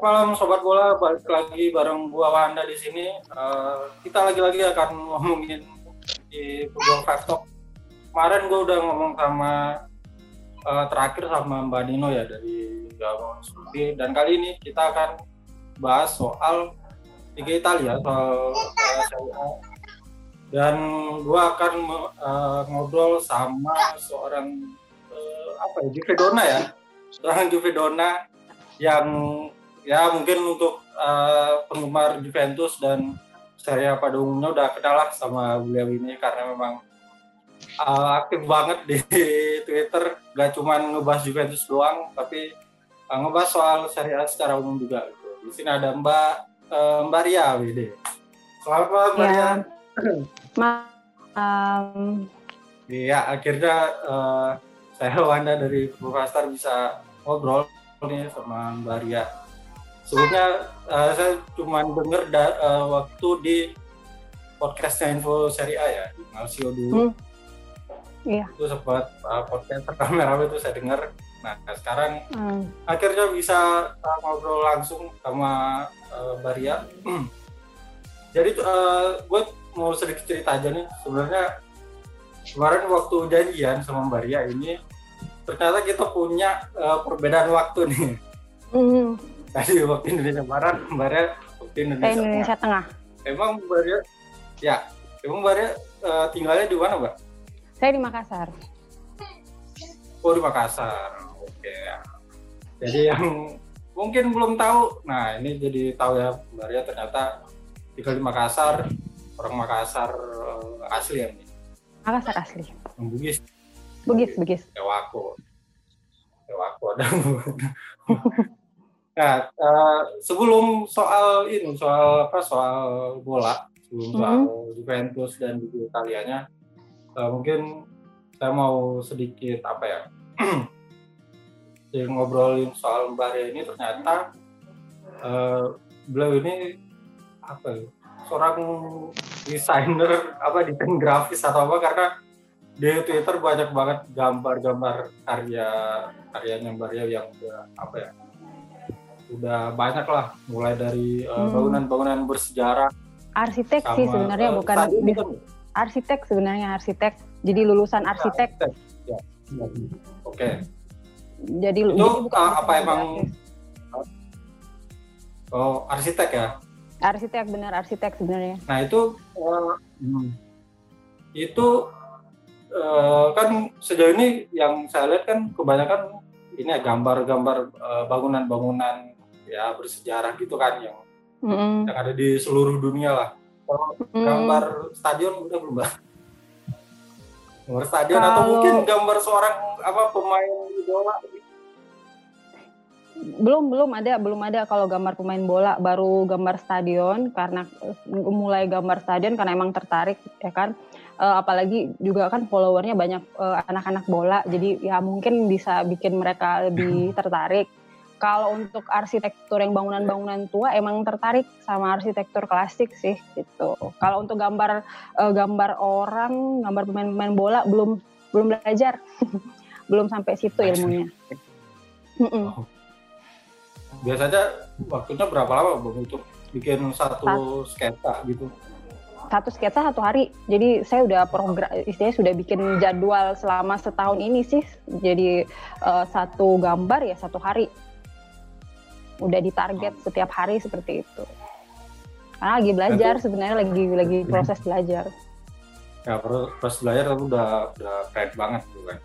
Malam sobat bola, balik lagi bareng gua Wanda di sini. Uh, kita lagi-lagi akan ngomongin di Football Five. Kemarin gua udah ngomong sama uh, terakhir sama Mbak Nino ya dari Gabon Studi dan kali ini kita akan bahas soal Liga Italia soal uh, dan gua akan uh, ngobrol sama seorang uh, apa ya Juve Dona ya seorang Juve Dona yang ya mungkin untuk uh, penggemar Juventus dan saya pada umumnya udah kenal lah sama beliau ini karena memang uh, aktif banget di Twitter gak cuma ngebahas Juventus doang tapi uh, ngebahas soal syariat secara umum juga gitu. di sini ada Mbak uh, Mbak Ria Wede selamat malam Mbak ya. Malam. Iya akhirnya uh, saya Wanda dari Profesor bisa ngobrol nih sama Mbak Ria. Sebelumnya uh, saya cuma dengar uh, waktu di podcastnya Info Seri A ya di Malsio dulu. Hmm. Iya. Itu sempat uh, podcast rame-rame itu saya dengar. Nah sekarang hmm. akhirnya bisa uh, ngobrol langsung sama uh, Mbak Ria. Jadi uh, gue mau sedikit cerita aja nih. Sebenarnya kemarin waktu janjian sama Mbak Ria ini ternyata kita punya uh, perbedaan waktu nih. Mm. Tadi waktu Indonesia Barat, Ria waktu Indonesia, Indonesia Tengah. Emang Mbak Ria, ya, emang Mbak Ria uh, tinggalnya di mana, Mbak? Saya di Makassar. Oh di Makassar, oke. Okay. Jadi yang mungkin belum tahu, nah ini jadi tahu ya Mbak Ria ternyata tinggal di Makassar, orang Makassar uh, asli ya nih. Makassar asli. Bugis. Bugis, Bugis. Ewako. Ewako ada. nah, uh, sebelum soal ini, soal apa, soal bola, sebelum mm -hmm. soal Juventus dan Liga Italianya, uh, mungkin saya mau sedikit apa ya, ngobrolin soal Mbak Ria ini ternyata uh, beliau ini apa ya, seorang desainer apa desain grafis atau apa karena di Twitter banyak banget gambar-gambar karya karyanya Mbak Ria yang udah apa ya udah banyak lah mulai dari bangunan-bangunan uh, bersejarah. Arsitek sih sebenarnya bukan di, arsitek sebenarnya arsitek. Jadi lulusan ya, arsitek, arsitek. Ya, ya. oke. Okay. jadi itu jadi uh, apa emang oh arsitek ya? Arsitek benar arsitek sebenarnya. Nah itu uh, itu uh, kan sejauh ini yang saya lihat kan kebanyakan ini ya gambar-gambar uh, bangunan-bangunan ya bersejarah gitu kan yang mm. yang ada di seluruh dunia lah. Kalau mm. gambar stadion udah belum mbak? Gambar stadion kalau... atau mungkin gambar seorang apa pemain bola? Belum belum ada belum ada kalau gambar pemain bola. Baru gambar stadion karena mulai gambar stadion karena emang tertarik ya kan? Uh, apalagi juga kan followernya banyak anak anak-anak bola. Jadi ya mungkin bisa bikin mereka lebih tertarik kalau untuk arsitektur yang bangunan-bangunan tua emang tertarik sama arsitektur klasik sih gitu. Kalau untuk gambar uh, gambar orang gambar pemain-pemain bola belum belum belajar. Belum sampai situ ilmunya. Oh. Biasanya waktunya berapa lama bang untuk bikin satu sketsa gitu? Satu sketsa satu hari. Jadi saya udah program istilahnya sudah bikin jadwal selama setahun ini sih. Jadi uh, satu gambar ya satu hari udah ditarget oh. setiap hari seperti itu karena lagi belajar itu, sebenarnya lagi lagi proses belajar ya proses belajar itu udah udah keren banget gitu kan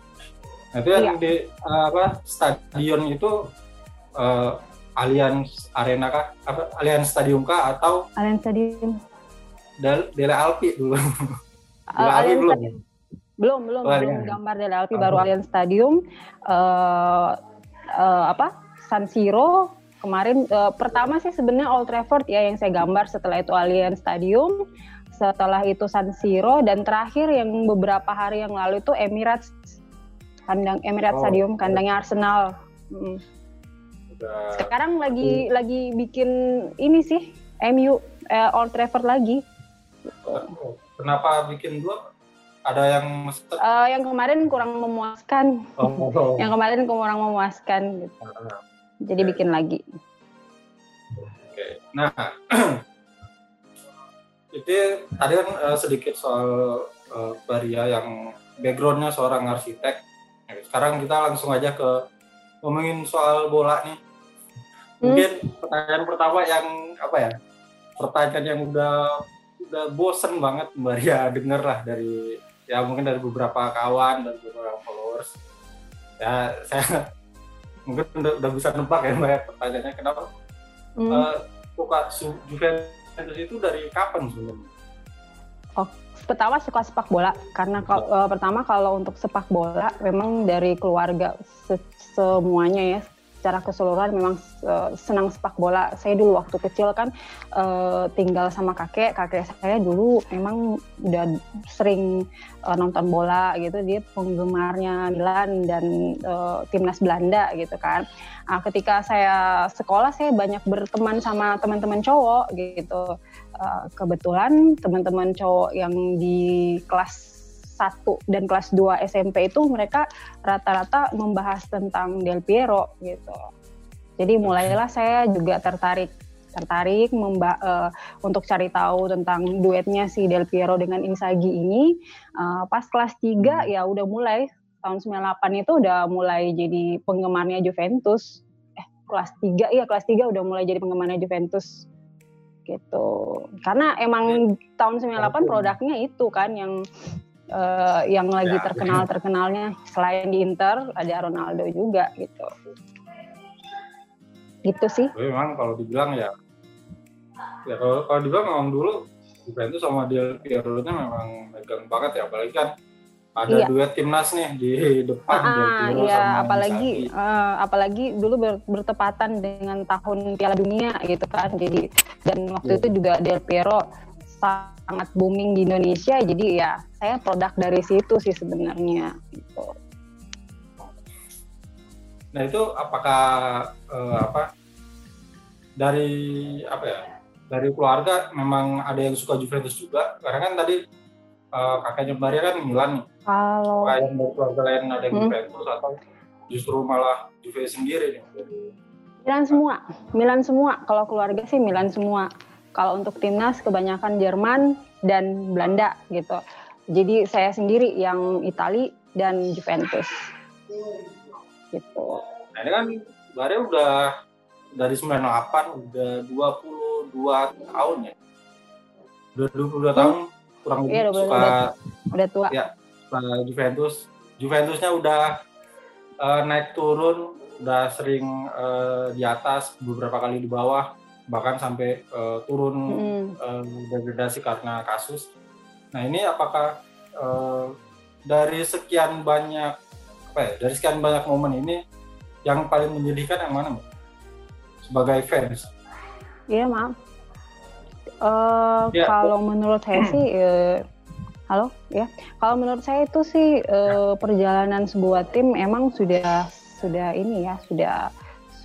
nah, itu yang iya. di uh, apa stadion itu uh, Allianz Arena kah? Apa Allianz Stadium kah atau Allianz Stadium? Del Dele Alpi dulu. Dele Alpi belum. Belum, belum, oh, belum gambar Dele Alpi oh. baru Allianz Stadium uh, uh, apa? San Siro kemarin uh, pertama sih sebenarnya Old Trafford ya yang saya gambar setelah itu Allianz Stadium setelah itu San Siro dan terakhir yang beberapa hari yang lalu itu Emirates kandang Emirates oh, Stadium kandangnya Arsenal. Hmm. Udah... Sekarang lagi hmm. lagi bikin ini sih MU eh, Old Trafford lagi. Kenapa bikin dua? Ada yang uh, yang kemarin kurang memuaskan. Oh, oh. yang kemarin kurang memuaskan gitu. Jadi bikin lagi. nah itu tadi kan uh, sedikit soal uh, Baria yang backgroundnya seorang arsitek. Sekarang kita langsung aja ke ngomongin soal bola nih. Hmm. Mungkin pertanyaan pertama yang apa ya? Pertanyaan yang udah udah bosen banget Mbak Ria denger lah dari ya mungkin dari beberapa kawan dan beberapa followers. Ya saya mungkin udah, udah bisa nebak ya Mbak ya pertanyaannya kenapa hmm. uh, suka Juventus itu dari kapan sebenarnya? Oh, pertama suka sepak bola karena kalau, uh, pertama kalau untuk sepak bola memang dari keluarga se semuanya ya secara keseluruhan memang uh, senang sepak bola. Saya dulu waktu kecil kan uh, tinggal sama kakek. Kakek saya dulu memang udah sering uh, nonton bola gitu. Dia penggemarnya Milan dan uh, timnas Belanda gitu kan. Nah, ketika saya sekolah saya banyak berteman sama teman-teman cowok gitu. Uh, kebetulan teman-teman cowok yang di kelas 1 dan kelas 2 SMP itu mereka rata-rata membahas tentang Del Piero gitu. Jadi mulailah saya juga tertarik tertarik memba uh, untuk cari tahu tentang duetnya si Del Piero dengan Inzaghi ini. Uh, pas kelas 3 hmm. ya udah mulai tahun 98 itu udah mulai jadi penggemarnya Juventus. Eh kelas 3 iya kelas 3 udah mulai jadi penggemarnya Juventus gitu. Karena emang tahun 98 produknya itu kan yang uh, yang lagi ya, terkenal terkenalnya selain di Inter ada Ronaldo juga gitu gitu sih Tapi memang kalau dibilang ya ya kalau kalau dibilang memang dulu Juventus sama Del Piero nya memang megang banget ya apalagi kan ada iya. duet timnas nih di depan ah, iya apalagi uh, apalagi dulu ber, bertepatan dengan tahun Piala Dunia gitu kan jadi dan waktu yeah. itu juga Del Piero sangat booming di Indonesia jadi ya saya produk dari situ sih sebenarnya gitu. Nah itu apakah uh, apa dari apa ya dari keluarga memang ada yang suka Juventus juga karena kan tadi uh, kakaknya Maria kan Milan nih. Kalau yang dari keluarga lain ada yang hmm. Juventus atau justru malah Juve sendiri nih. Milan semua, Milan semua. Kalau keluarga sih Milan semua. Kalau untuk timnas kebanyakan Jerman dan Belanda gitu. Jadi saya sendiri yang Itali dan Juventus. Gitu. Nah ini kan Bare udah dari 98 udah 22 tahun ya. Udah 22 hmm. tahun kurang lebih iya, suka udah, udah tua. Ya, Juventus. Juventusnya udah uh, naik turun, udah sering uh, di atas, beberapa kali di bawah bahkan sampai uh, turun mm. uh, degradasi karena kasus. Nah ini apakah uh, dari sekian banyak apa ya dari sekian banyak momen ini yang paling menyedihkan yang mana mbak? Sebagai fans? Iya maaf. Uh, ya, kalau menurut saya sih, uh, halo ya. Kalau menurut saya itu sih uh, perjalanan sebuah tim emang sudah sudah ini ya sudah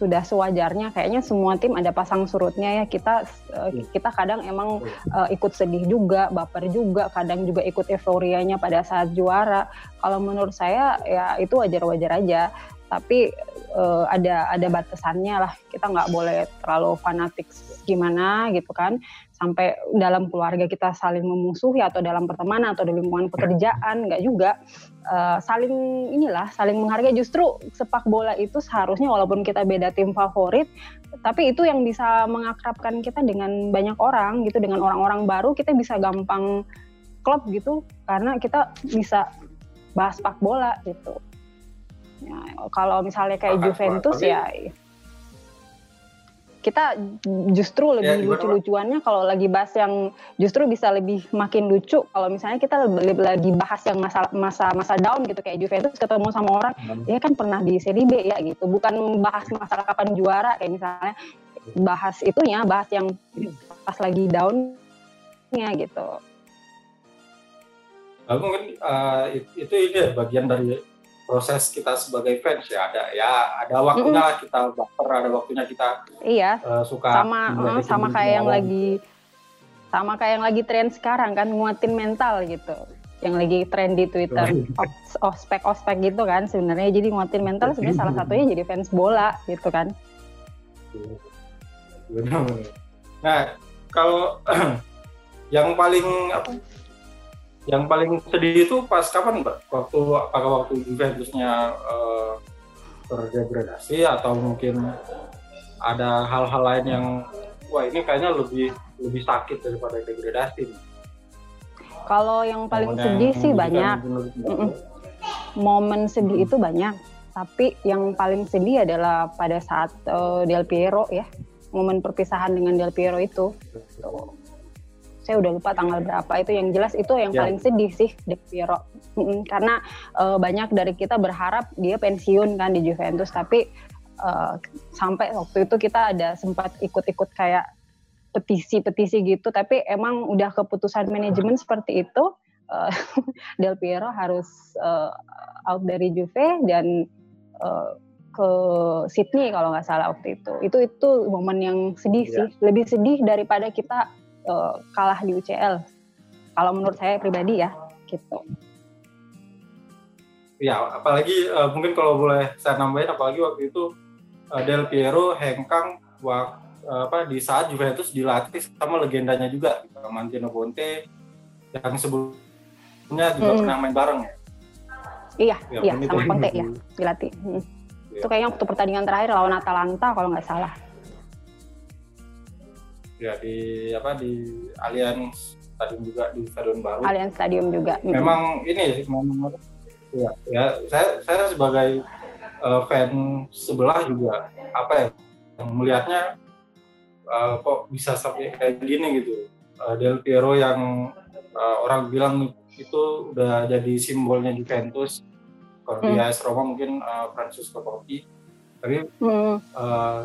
sudah sewajarnya kayaknya semua tim ada pasang surutnya ya. Kita uh, kita kadang emang uh, ikut sedih juga baper juga kadang juga ikut euforianya pada saat juara. Kalau menurut saya ya itu wajar-wajar aja. Tapi uh, ada ada batasannya lah. Kita nggak boleh terlalu fanatik gimana gitu kan. Sampai dalam keluarga kita saling memusuhi atau dalam pertemanan atau di lingkungan pekerjaan nggak juga. Uh, saling inilah saling menghargai. Justru sepak bola itu seharusnya walaupun kita beda tim favorit tapi itu yang bisa mengakrabkan kita dengan banyak orang gitu. Dengan orang-orang baru kita bisa gampang klub gitu. Karena kita bisa bahas sepak bola gitu ya, kalau misalnya kayak Juventus ya kita justru lebih ya, lucu-lucuannya kalau lagi bahas yang justru bisa lebih makin lucu kalau misalnya kita lebih lagi bahas yang masa masa masa down gitu kayak Juventus ketemu sama orang hmm. dia kan pernah di seri B ya gitu bukan bahas masalah kapan juara kayak misalnya bahas itunya bahas yang pas lagi downnya gitu. Lalu mungkin uh, itu ini ya, bagian dari proses kita sebagai fans ya ada ya ada waktunya mm -hmm. kita baper ada waktunya kita iya. uh, suka sama uh, sama kayak yang lagi sama kayak yang lagi tren sekarang kan nguatin mental gitu. Yang lagi tren di Twitter. Ospek ospek gitu kan sebenarnya. Jadi nguatin mental sebenarnya salah satunya jadi fans bola gitu kan. Nah, kalau yang paling apa? Yang paling sedih itu pas kapan, Mbak? Waktu apakah waktu Juventusnya uh, terdegradasi atau mungkin ada hal-hal lain yang wah ini kayaknya lebih lebih sakit daripada degradasi. Kalau yang paling Momen sedih sih banyak. Momen sedih itu banyak, tapi yang paling sedih adalah pada saat uh, Del Piero ya, momen perpisahan dengan Del Piero itu. Betul saya udah lupa tanggal berapa itu yang jelas itu yang ya. paling sedih sih Del Piero karena uh, banyak dari kita berharap dia pensiun kan di Juventus tapi uh, sampai waktu itu kita ada sempat ikut-ikut kayak petisi-petisi gitu tapi emang udah keputusan manajemen seperti itu uh, Del Piero harus uh, out dari Juve dan uh, ke Sydney kalau nggak salah waktu itu itu itu momen yang sedih ya. sih lebih sedih daripada kita uh, kalah di UCL. Kalau menurut saya pribadi ya, gitu. Ya, apalagi uh, mungkin kalau boleh saya nambahin, apalagi waktu itu uh, Del Piero hengkang waktu uh, apa di saat Juventus dilatih sama legendanya juga, Mantino Conte yang sebelumnya juga hmm. pernah main bareng ya. Iya, ya, iya sama Conte ya dilatih. Hmm. Ya. Itu kayaknya waktu pertandingan terakhir lawan Atalanta kalau nggak salah ya di apa di Allianz Stadium juga di Stadion Baru. Allianz Stadium juga. Memang ini sih memang ya, ya saya saya sebagai uh, fan sebelah juga apa ya yang melihatnya uh, kok bisa sampai kayak gini gitu. Uh, Del Piero yang uh, orang bilang itu udah jadi simbolnya Juventus. Kalau hmm. di AS Roma mungkin uh, Francisco Totti. Tapi hmm. uh,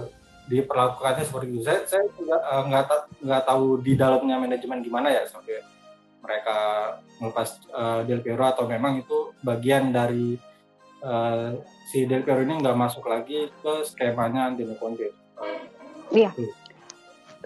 diperlakukannya seperti itu. Saya saya eh, nggak uh, nggak tahu di dalamnya manajemen gimana ya sampai mereka melepas uh, Del Piero atau memang itu bagian dari uh, si Del Piero ini nggak masuk lagi ke skemanya Antino Conte. Uh, iya. Itu.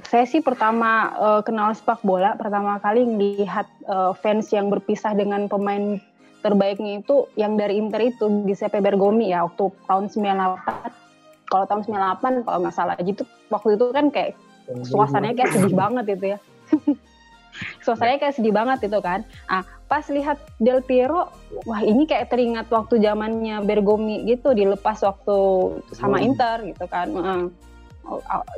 Saya sih pertama uh, kenal sepak bola pertama kali melihat uh, fans yang berpisah dengan pemain terbaiknya itu yang dari Inter itu Giuseppe Bergomi ya waktu tahun 98 kalau tahun 98 kalau nggak salah gitu. Waktu itu kan kayak suasananya kayak sedih banget itu ya. Suasananya kayak sedih banget itu kan. Ah pas lihat Del Piero wah ini kayak teringat waktu zamannya Bergomi gitu dilepas waktu sama Inter gitu kan.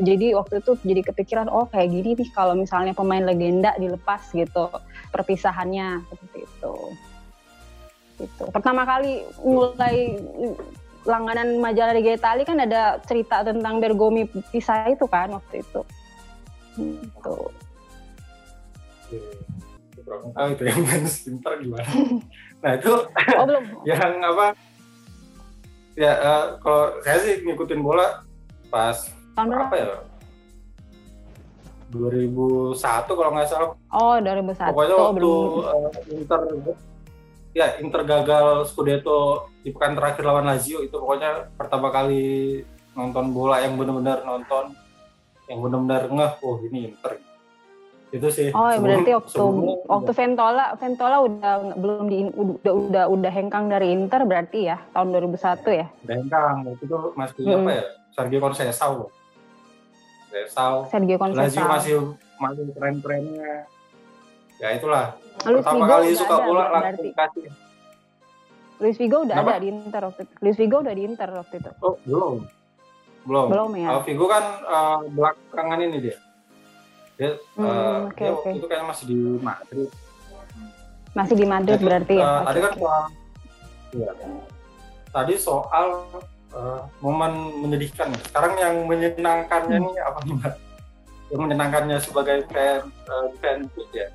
Jadi waktu itu jadi kepikiran oh kayak gini nih kalau misalnya pemain legenda dilepas gitu perpisahannya seperti itu. Gitu. Pertama kali mulai langganan majalah Liga Italia kan ada cerita tentang Bergomi pisah itu kan waktu itu. Gitu. Oh itu yang main Inter gimana? nah itu oh, belum. yang apa? Ya uh, kalau saya sih ngikutin bola pas Tahun apa ya? 2001 kalau nggak salah. Oh 2001. Pokoknya waktu belum. Uh, Inter ya Inter gagal Scudetto di pekan terakhir lawan Lazio itu pokoknya pertama kali nonton bola yang benar-benar nonton yang benar-benar ngeh oh ini Inter. Itu sih. Oh ya berarti waktu waktu Ventola Ventola udah belum di udah udah udah hengkang dari Inter berarti ya tahun 2001 ya? Udah hengkang itu tuh masih hmm. apa ya? Sergio Conceição. Conceição. Sergio Conceição. Lazio masih masih keren-kerennya. Ya itulah Luis pertama Vigo kali suka bola langsung kasih Luis Vigo udah Kenapa? ada di Inter waktu itu. Luis Vigo udah di Inter waktu itu. Oh belum. Belum. Belum ya? Uh, Vigo kan uh, belakangan ini dia. Dia, hmm, uh, okay, dia okay. waktu itu kayaknya masih di Madrid. Masih di Madrid Jadi, berarti ya? uh, tadi kan soal ya, tadi soal uh, momen menyedihkan. Sekarang yang menyenangkannya hmm. nih apa nih mbak? Yang menyenangkannya sebagai fan uh, fan ya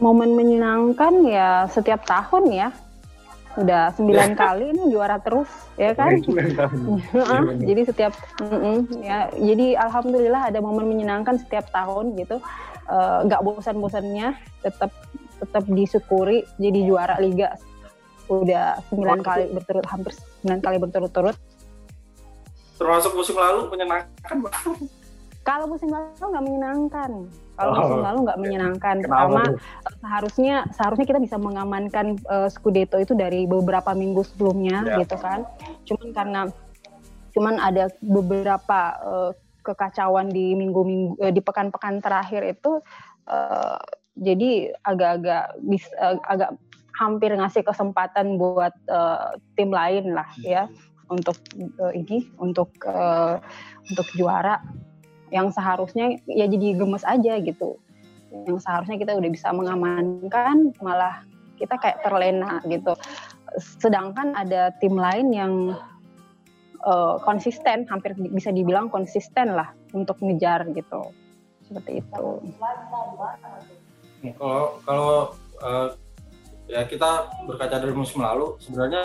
Momen menyenangkan ya setiap tahun ya. Udah sembilan ya. kali ini juara terus ya kan. jadi setiap mm -mm, ya jadi alhamdulillah ada momen menyenangkan setiap tahun gitu. Eh, nggak uh, bosan-bosannya tetap tetap disyukuri jadi juara liga udah sembilan kali berturut hampir sembilan kali berturut-turut termasuk musim lalu menyenangkan kalau musim lalu nggak menyenangkan kalau musim oh, lalu nggak menyenangkan. Pertama eh, seharusnya seharusnya kita bisa mengamankan uh, Scudetto itu dari beberapa minggu sebelumnya ya. gitu kan. Cuman karena cuman ada beberapa uh, kekacauan di minggu-minggu uh, di pekan-pekan terakhir itu uh, jadi agak-agak bisa uh, agak hampir ngasih kesempatan buat uh, tim lain lah ya untuk uh, ini untuk uh, untuk juara yang seharusnya ya jadi gemes aja gitu. Yang seharusnya kita udah bisa mengamankan malah kita kayak terlena gitu. Sedangkan ada tim lain yang uh, konsisten hampir bisa dibilang konsisten lah untuk ngejar gitu. Seperti itu. Kalau kalau uh, ya kita berkaca dari musim lalu sebenarnya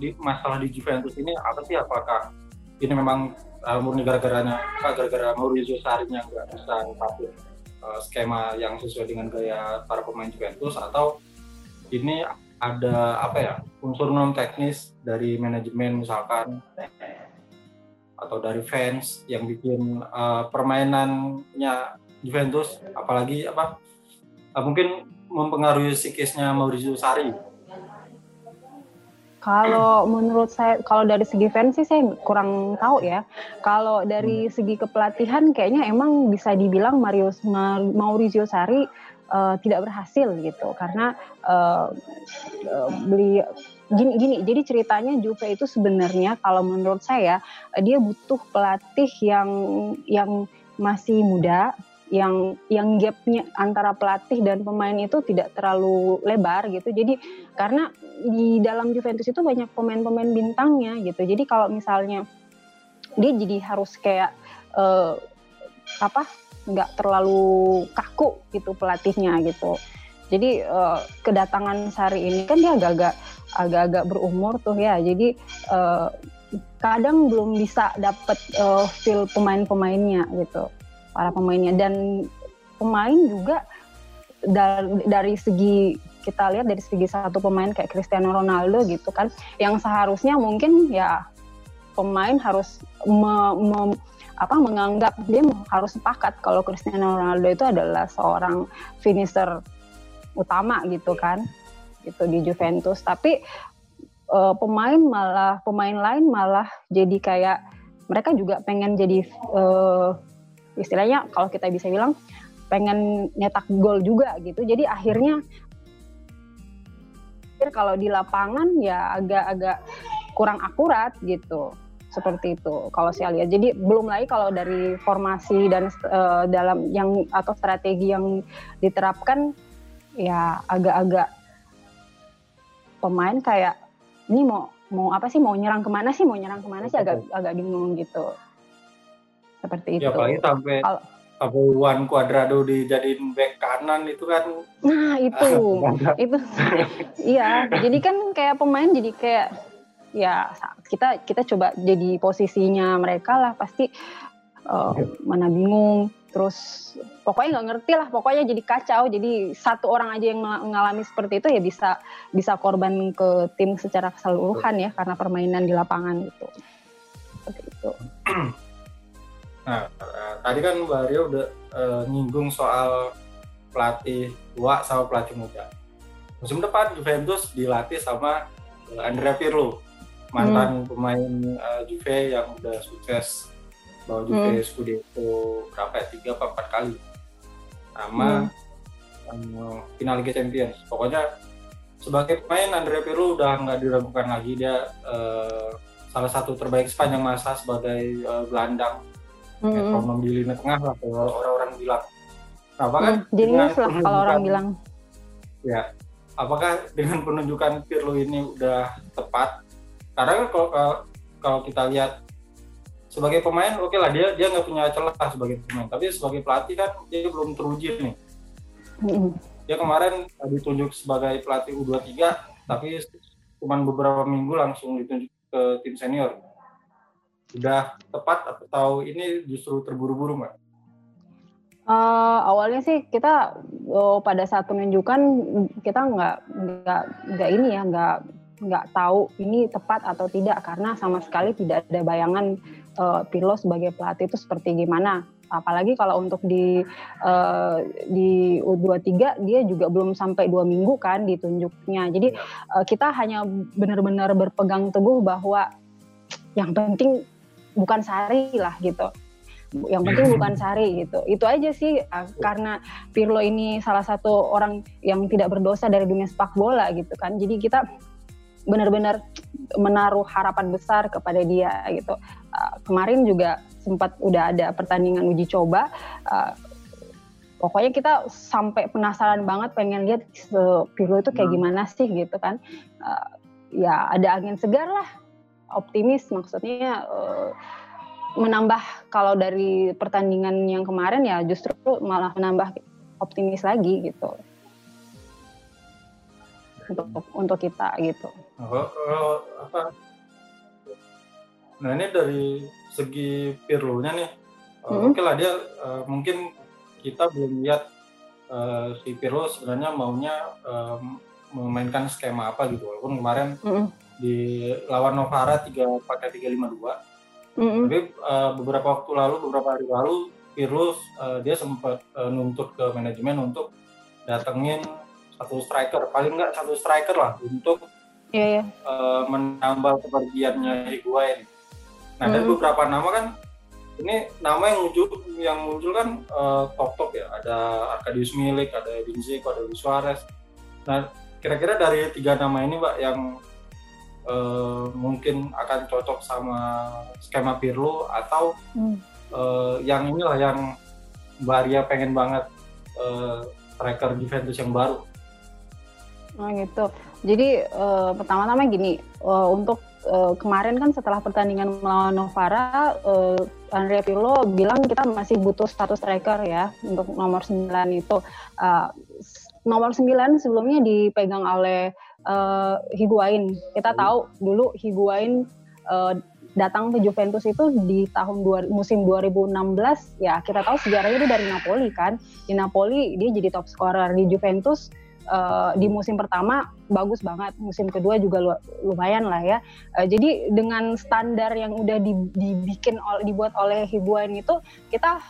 di masalah di Juventus ini apa sih? Apakah ini memang uh, murni gara-garanya gara-gara Maurizio Sarri yang nggak bisa tampil uh, skema yang sesuai dengan gaya para pemain Juventus atau ini ada apa ya unsur non teknis dari manajemen misalkan atau dari fans yang bikin uh, permainannya Juventus apalagi apa uh, mungkin mempengaruhi psikisnya Maurizio Sarri kalau menurut saya, kalau dari segi fans sih saya kurang tahu ya. Kalau dari hmm. segi kepelatihan, kayaknya emang bisa dibilang Mario Maurizio Sarri uh, tidak berhasil gitu, karena uh, uh, beli gini gini. Jadi ceritanya Juve itu sebenarnya kalau menurut saya dia butuh pelatih yang yang masih muda, yang yang gapnya antara pelatih dan pemain itu tidak terlalu lebar gitu. Jadi karena di dalam Juventus itu banyak pemain-pemain bintangnya gitu. Jadi kalau misalnya dia jadi harus kayak uh, apa nggak terlalu kaku gitu pelatihnya gitu. Jadi uh, kedatangan Sari ini kan dia agak-agak agak-agak berumur tuh ya. Jadi uh, kadang belum bisa dapet uh, feel pemain-pemainnya gitu para pemainnya. Dan pemain juga dari, segi kita lihat dari segi satu pemain kayak Cristiano Ronaldo gitu kan yang seharusnya mungkin ya pemain harus me, me, apa menganggap dia harus sepakat kalau Cristiano Ronaldo itu adalah seorang finisher utama gitu kan itu di Juventus. Tapi uh, pemain malah pemain lain malah jadi kayak mereka juga pengen jadi uh, istilahnya kalau kita bisa bilang pengen nyetak gol juga gitu. Jadi akhirnya kalau di lapangan ya agak-agak kurang akurat gitu seperti itu kalau saya lihat. Jadi belum lagi kalau dari formasi dan uh, dalam yang atau strategi yang diterapkan ya agak-agak pemain kayak ini mau mau apa sih? Mau nyerang ke mana sih? Mau nyerang ke mana sih? Agak agak bingung gitu seperti ya, itu. Ya apalagi sampai Kalo, sampai Juan Cuadrado dijadiin back kanan itu kan. Nah itu. Itu. Iya jadi kan kayak pemain jadi kayak ya kita kita coba jadi posisinya mereka lah pasti uh, mana bingung. Terus pokoknya nggak ngerti lah pokoknya jadi kacau. Jadi satu orang aja yang mengalami seperti itu ya bisa bisa korban ke tim secara keseluruhan ya karena permainan di lapangan gitu seperti itu Nah, tadi kan Mbak Rio udah uh, nyinggung soal pelatih tua sama pelatih muda. Musim depan Juventus dilatih sama uh, Andrea Pirlo, mantan hmm. pemain uh, Juve yang udah sukses bawa Juve hmm. Scudetto berapa ya tiga apa empat kali, sama hmm. um, final Liga Champions. Pokoknya sebagai pemain Andrea Pirlo udah nggak diragukan lagi dia uh, salah satu terbaik sepanjang masa sebagai uh, gelandang hmm. ekonom di lini tengah lah kalau orang-orang bilang. Nah, apakah hmm, jenius lah kalau orang bilang. Ya, apakah dengan penunjukan Pirlo ini udah tepat? Karena kan kalau kalau kita lihat sebagai pemain oke okay lah dia dia nggak punya celah sebagai pemain, tapi sebagai pelatih kan dia belum teruji nih. Hmm. Dia kemarin ditunjuk sebagai pelatih U23 tapi cuma beberapa minggu langsung ditunjuk ke tim senior sudah tepat atau ini justru terburu-buru mbak? Uh, awalnya sih kita oh, pada saat penunjukan kita nggak nggak nggak ini ya nggak nggak tahu ini tepat atau tidak karena sama sekali tidak ada bayangan uh, Pirlo sebagai pelatih itu seperti gimana. Apalagi kalau untuk di uh, di U23 dia juga belum sampai dua minggu kan ditunjuknya. Jadi uh, kita hanya benar-benar berpegang teguh bahwa yang penting bukan Sari lah gitu yang penting bukan Sari gitu. Itu aja sih uh, karena Pirlo ini salah satu orang yang tidak berdosa dari dunia sepak bola gitu kan. Jadi kita benar-benar menaruh harapan besar kepada dia gitu. Uh, kemarin juga sempat udah ada pertandingan uji coba. Uh, pokoknya kita sampai penasaran banget pengen lihat uh, Pirlo itu kayak hmm. gimana sih gitu kan. Uh, ya ada angin segar lah, optimis maksudnya. Uh, menambah kalau dari pertandingan yang kemarin ya justru malah menambah optimis lagi gitu untuk untuk kita gitu. Oh, oh, apa? Nah ini dari segi Pirlo-nya nih, hmm. oke lah dia uh, mungkin kita belum lihat uh, si Pirlo sebenarnya maunya memainkan skema apa gitu walaupun kemarin hmm. Di lawan Novara tiga pakai tiga lima dua. Tapi uh, beberapa waktu lalu, beberapa hari lalu, Pirlo uh, dia sempat uh, nuntut ke manajemen untuk datengin satu striker, paling nggak satu striker lah untuk yeah, yeah. Uh, menambah kepergiannya Higuain. Nah, mm-hmm. dari beberapa nama kan ini nama yang muncul yang muncul kan uh, top top ya ada Arkadius Milik ada Edin Dzeko ada Luis Suarez nah kira-kira dari tiga nama ini mbak yang uh, mungkin akan cocok sama skema Pirlo atau hmm. uh, yang inilah yang Mbak Arya pengen banget uh, striker Juventus yang baru. Oh gitu. Jadi uh, pertama-tama gini, uh, untuk uh, kemarin kan setelah pertandingan melawan Novara, uh, Andrea Pirlo bilang kita masih butuh status striker ya untuk nomor 9 itu. Uh, nomor 9 sebelumnya dipegang oleh uh, Higuain. Kita hmm. tahu dulu Higuain uh, datang ke Juventus itu di tahun dua, musim 2016 ya kita tahu sejarahnya itu dari Napoli kan. Di Napoli dia jadi top scorer di Juventus uh, di musim pertama bagus banget, musim kedua juga lumayan lah ya. Uh, jadi dengan standar yang udah dibikin dibuat oleh Higuain itu kita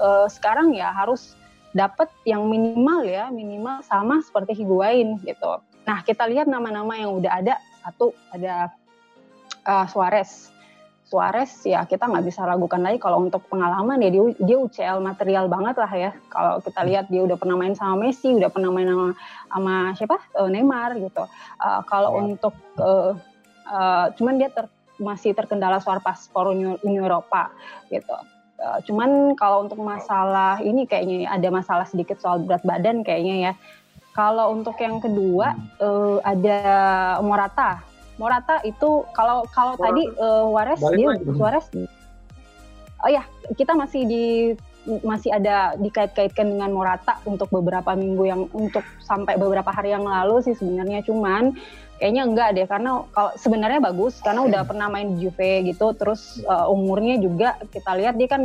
uh, sekarang ya harus dapat yang minimal ya, minimal sama seperti Higuain gitu. Nah, kita lihat nama-nama yang udah ada. Satu, ada uh, Suarez. Suarez ya kita nggak bisa ragukan lagi kalau untuk pengalaman ya dia, dia UCL material banget lah ya. Kalau kita lihat dia udah pernah main sama Messi, udah pernah main sama, sama siapa uh, Neymar gitu. Uh, kalau oh. untuk uh, uh, cuman dia ter, masih terkendala soal paspor Uni, Uni Eropa gitu. Uh, cuman kalau untuk masalah ini kayaknya ada masalah sedikit soal berat badan kayaknya ya. Kalau untuk yang kedua hmm. uh, ada Morata. Morata itu kalau kalau tadi uh, Wares dia Suarez. Oh ya, kita masih di masih ada dikait-kaitkan dengan Morata untuk beberapa minggu yang untuk sampai beberapa hari yang lalu sih sebenarnya cuman kayaknya enggak deh karena kalau sebenarnya bagus karena udah pernah main di Juve gitu terus uh, umurnya juga kita lihat dia kan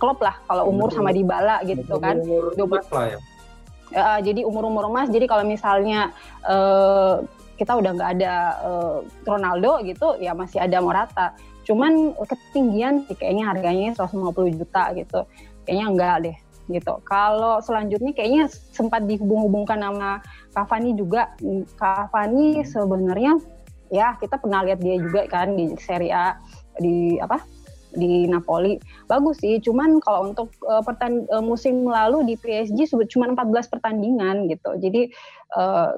klub lah kalau umur sama Dybala gitu kan. Umur lah ya uh, jadi umur-umur emas jadi kalau misalnya uh, kita udah nggak ada uh, Ronaldo gitu ya masih ada Morata. Cuman ketinggian sih kayaknya harganya 150 juta gitu. Kayaknya enggak deh gitu. Kalau selanjutnya kayaknya sempat dihubung-hubungkan sama Cavani juga. Cavani sebenarnya ya kita pernah lihat dia juga kan di Serie A di apa di Napoli. Bagus sih cuman kalau untuk uh, pertan uh, musim lalu di PSG cuma 14 pertandingan gitu. Jadi uh,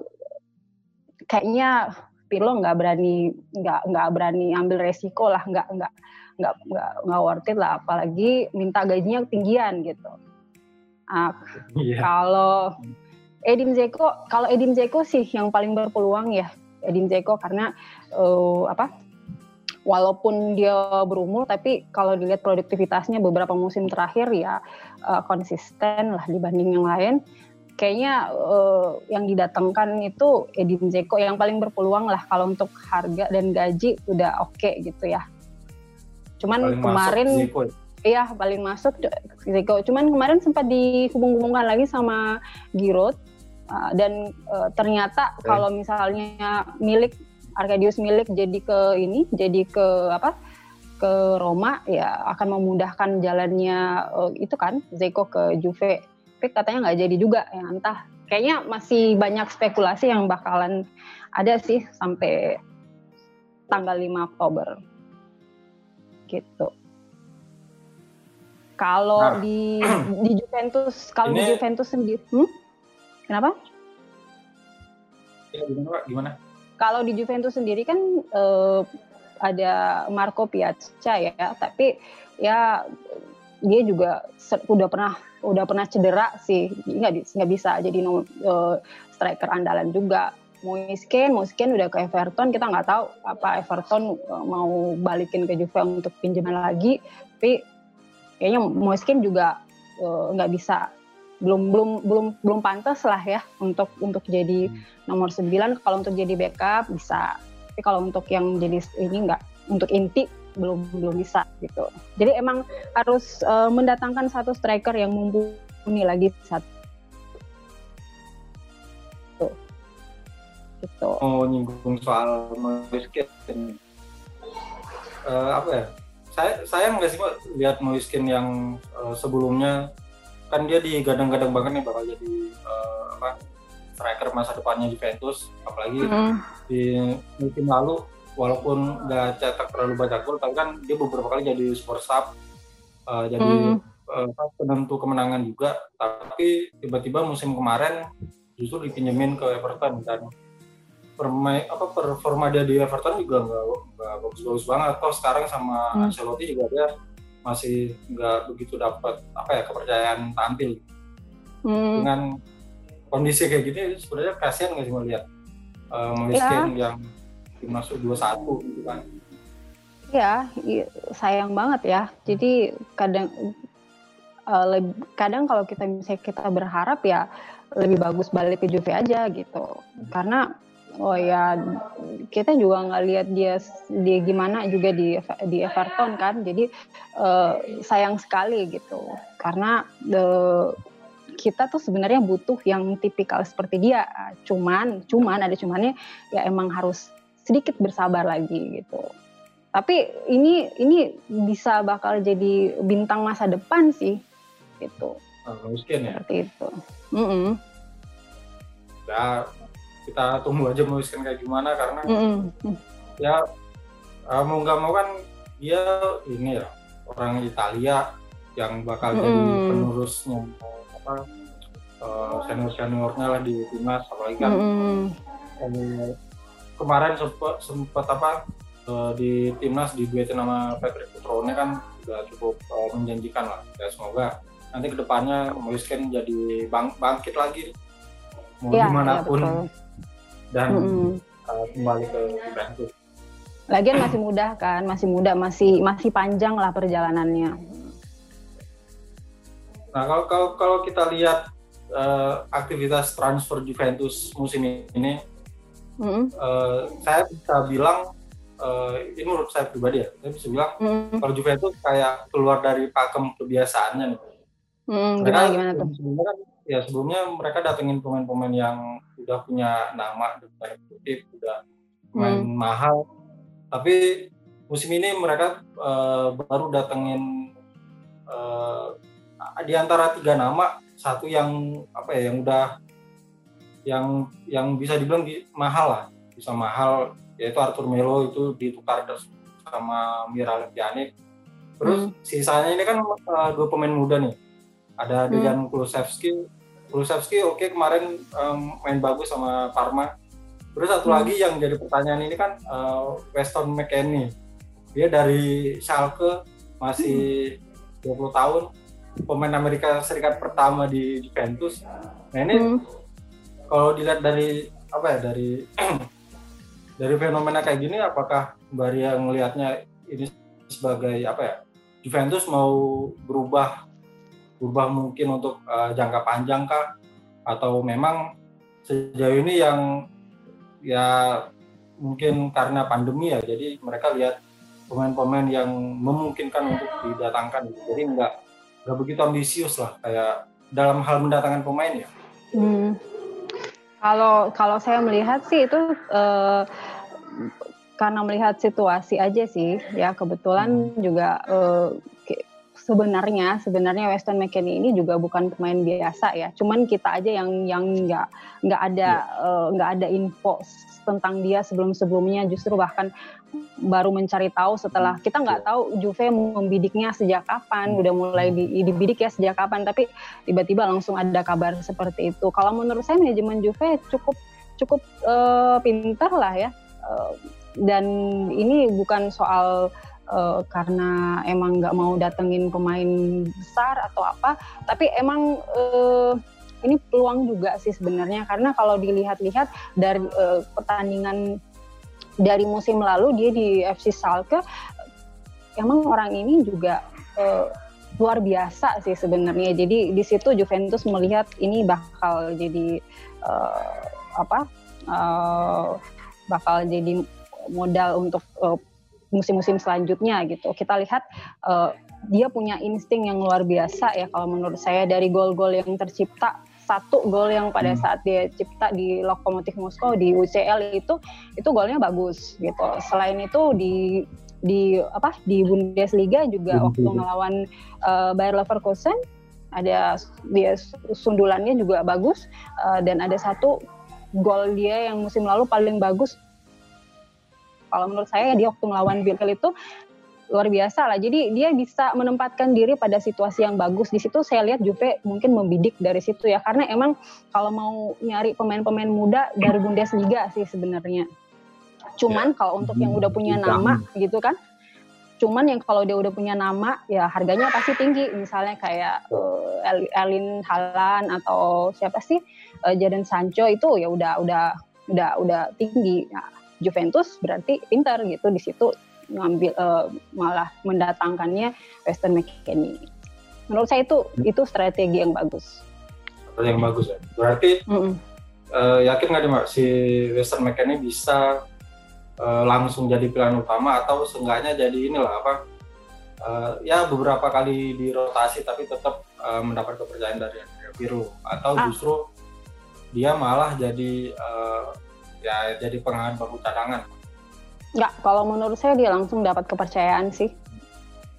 kayaknya Pirlo nggak berani nggak nggak berani ambil resiko lah nggak nggak nggak nggak nggak worth it lah. Apalagi minta gajinya ketinggian gitu. Uh, yeah. kalau Edin Zeko kalau Edin Zeko sih yang paling berpeluang ya. Edin Zeko karena uh, apa walaupun dia berumur tapi kalau dilihat produktivitasnya beberapa musim terakhir ya uh, konsisten lah dibanding yang lain kayaknya uh, yang didatangkan itu Edin Zeko yang paling berpeluang lah kalau untuk harga dan gaji udah oke okay gitu ya cuman paling kemarin ya? iya paling masuk Zeko cuman kemarin sempat dihubung-hubungkan lagi sama Giroud uh, dan uh, ternyata okay. kalau misalnya milik Arkadius milik jadi ke ini jadi ke apa ke Roma ya akan memudahkan jalannya uh, itu kan Zeko ke Juve tapi katanya nggak jadi juga ya entah kayaknya masih banyak spekulasi yang bakalan ada sih sampai tanggal 5 Oktober gitu. Kalau nah. di di Juventus, kalau di Juventus sendiri, hmm? kenapa? Ya, gimana, Pak? Gimana? Kalau di Juventus sendiri kan eh, ada Marco Piazza ya, tapi ya dia juga udah pernah udah pernah cedera sih, nggak bisa jadi uh, striker andalan juga. Moisken, Moisken udah ke Everton, kita nggak tahu apa Everton uh, mau balikin ke Juve untuk pinjaman lagi, tapi kayaknya Moisken juga uh, nggak bisa belum belum belum belum pantas lah ya untuk untuk jadi hmm. nomor 9 kalau untuk jadi backup bisa. Tapi kalau untuk yang jadi ini enggak untuk inti belum belum bisa gitu. Jadi emang harus uh, mendatangkan satu striker yang mumpuni lagi satu gitu. Oh nyinggung soal Moiskin uh, apa ya? Saya saya nggak sih lihat Moiskin yang uh, sebelumnya kan dia digadang-gadang banget nih bakal jadi uh, apa striker masa depannya Juventus apalagi mm. di musim lalu walaupun nggak cetak terlalu banyak gol tapi kan dia beberapa kali jadi super sub uh, jadi mm. uh, penentu kemenangan juga tapi tiba-tiba musim kemarin justru dipinjemin ke Everton dan permain apa performa dia di Everton juga nggak bagus-bagus banget atau sekarang sama mm. Ancelotti juga dia masih nggak begitu dapat apa ya kepercayaan tampil. Hmm. dengan kondisi kayak gini sebenarnya kasihan nggak sih melihat uh, Moiskin ya. yang masuk dua satu gitu kan? Ya sayang banget ya. Jadi kadang uh, kadang kalau kita misalnya kita berharap ya lebih bagus balik ke Juve aja gitu. Karena Oh ya, kita juga nggak lihat dia dia gimana juga di di Everton kan, jadi uh, sayang sekali gitu, karena the, kita tuh sebenarnya butuh yang tipikal seperti dia, cuman cuman ada cumannya ya emang harus sedikit bersabar lagi gitu. Tapi ini ini bisa bakal jadi bintang masa depan sih, gitu. Oh, mungkin ya. Seperti itu. Mm -mm. Ya, kita tunggu aja Moiskin kayak gimana karena mm -hmm. ya uh, mau nggak mau kan dia ini ya orang Italia yang bakal mm -hmm. jadi penerusnya apa uh, senior seniornya lah di timnas apalagi kan mm -hmm. kemarin sempat sempat apa uh, di timnas di duetin nama Patrick Putrone kan sudah cukup uh, menjanjikan lah ya semoga nanti ke depannya Moiskin jadi bang bangkit lagi mau ya, di mana pun ya, dan mm -hmm. uh, kembali ke Juventus. Lagian masih muda kan, masih muda, masih masih panjang lah perjalanannya. Nah kalau kalau, kalau kita lihat uh, aktivitas transfer Juventus musim ini, mm -hmm. uh, saya bisa bilang uh, ini menurut saya pribadi ya, saya bisa bilang mm kalau Juventus kayak keluar dari pakem kebiasaannya nih. Mm, gimana, gimana tuh? Sebenarnya kan ya sebelumnya mereka datengin pemain-pemain yang udah punya nama dan kutip udah main hmm. mahal tapi musim ini mereka uh, baru datengin uh, di antara tiga nama satu yang apa ya yang udah yang yang bisa dibilang mahal lah bisa mahal yaitu Arthur Melo itu ditukar sama Mira Pjanic terus hmm. sisanya ini kan uh, dua pemain muda nih ada Dejan hmm. Kulusevski Kulusevski oke okay, kemarin um, main bagus sama Parma. Terus satu hmm. lagi yang jadi pertanyaan ini kan uh, Weston McKennie. Dia dari Schalke masih hmm. 20 tahun, pemain Amerika Serikat pertama di Juventus. Nah ini hmm. kalau dilihat dari apa ya dari dari fenomena kayak gini, apakah Mbak Ria ngelihatnya ini sebagai apa ya Juventus mau berubah berubah mungkin untuk uh, jangka panjang kah atau memang sejauh ini yang ya mungkin karena pandemi ya jadi mereka lihat pemain-pemain yang memungkinkan untuk didatangkan jadi nggak nggak begitu ambisius lah kayak dalam hal mendatangkan pemain ya hmm. kalau kalau saya melihat sih itu uh, karena melihat situasi aja sih ya kebetulan hmm. juga uh, sebenarnya sebenarnya Weston McKennie ini juga bukan pemain biasa ya. Cuman kita aja yang yang nggak nggak ada iya. eh, nggak yeah. uh, ada info tentang dia sebelum-sebelumnya justru bahkan baru mencari tahu setelah kita nggak iya. tahu Juve membidiknya sejak kapan udah mulai di, dibidik ya sejak kapan tapi tiba-tiba langsung ada kabar seperti itu kalau menurut saya manajemen Juve cukup cukup uh, pintar lah ya uh, dan ini bukan soal uh, karena emang nggak mau datengin pemain besar atau apa tapi emang uh, ini peluang juga sih sebenarnya karena kalau dilihat-lihat dari uh, pertandingan dari musim lalu dia di FC Schalke emang orang ini juga uh, luar biasa sih sebenarnya. Jadi di situ Juventus melihat ini bakal jadi uh, apa? Uh, bakal jadi modal untuk musim-musim selanjutnya gitu. Kita lihat uh, dia punya insting yang luar biasa ya kalau menurut saya dari gol-gol yang tercipta satu gol yang pada hmm. saat dia cipta di Lokomotif Moskow di UCL itu itu golnya bagus gitu. Selain itu di di apa di Bundesliga juga waktu melawan uh, Bayer Leverkusen ada dia sundulannya juga bagus uh, dan ada satu gol dia yang musim lalu paling bagus kalau menurut saya dia waktu melawan Bilkel itu luar biasa lah. Jadi dia bisa menempatkan diri pada situasi yang bagus. Di situ saya lihat Juve mungkin membidik dari situ ya. Karena emang kalau mau nyari pemain-pemain muda dari Bundesliga sih sebenarnya. Cuman ya. kalau untuk yang udah punya nama gitu kan. Cuman yang kalau dia udah punya nama ya harganya pasti tinggi. Misalnya kayak uh, Erlin Haaland atau siapa sih uh, Jadon Sancho itu ya udah udah udah udah tinggi. Nah, Juventus berarti pintar gitu di situ ngambil uh, malah mendatangkannya Western McKinney. Menurut saya itu hmm. itu strategi yang bagus. Strategi yang bagus ya. Berarti mm -mm. Uh, yakin nggak nih si Western McKinney bisa uh, langsung jadi pilihan utama atau seenggaknya jadi inilah apa uh, ya beberapa kali dirotasi tapi tetap uh, mendapat kepercayaan dari Andrea Pirlo atau ah. justru dia malah jadi uh, ya jadi pengalaman baru cadangan Enggak, kalau menurut saya dia langsung dapat kepercayaan sih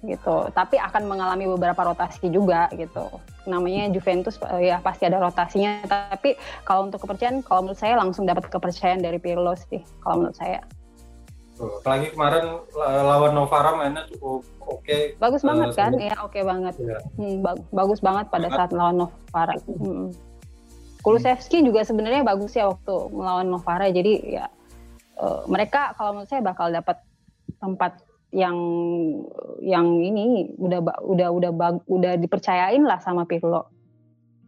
gitu. Tapi akan mengalami beberapa rotasi juga gitu. Namanya Juventus eh, ya pasti ada rotasinya. Tapi kalau untuk kepercayaan, kalau menurut saya langsung dapat kepercayaan dari Pirlo sih. Kalau menurut saya. apalagi kemarin lawan Novara mainnya cukup oke. Okay. Bagus banget uh, kan? Iya oke okay banget. Ya. Hmm, bagus banget pada banget. saat melawan Novara. Hmm. Kulusevski juga sebenarnya bagus ya waktu melawan Novara. Jadi ya uh, mereka kalau menurut saya bakal dapat tempat yang yang ini udah udah udah bag, udah dipercayain lah sama Pirlo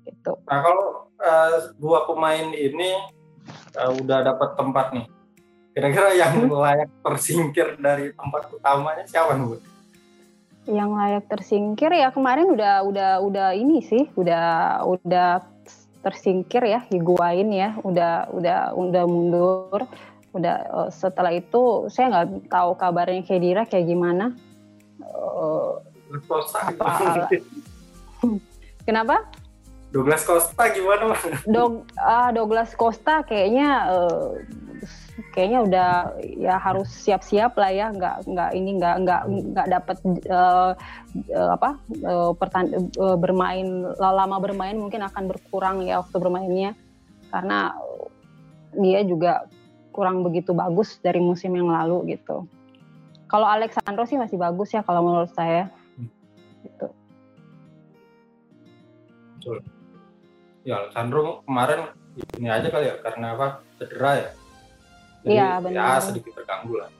gitu. Nah kalau uh, dua pemain ini uh, udah dapat tempat nih, kira-kira yang hmm? layak tersingkir dari tempat utamanya siapa nih? Yang layak tersingkir ya kemarin udah udah udah ini sih, udah udah tersingkir ya Higuain ya, udah udah udah mundur. Udah uh, setelah itu saya nggak tahu kabarnya Kedira kayak gimana. Uh, apa kenapa? Douglas Costa gimana Dog ah Douglas Costa kayaknya uh, kayaknya udah ya harus siap-siap lah ya nggak nggak ini nggak nggak nggak dapat uh, uh, apa uh, pertan uh, bermain lama bermain mungkin akan berkurang ya waktu bermainnya karena dia juga kurang begitu bagus dari musim yang lalu gitu. Kalau Alexandro sih masih bagus ya kalau menurut saya. Gitu. Betul. Ya Alexandro kemarin ini aja kali ya karena apa cedera ya. Iya benar. Ya sedikit terganggu lah.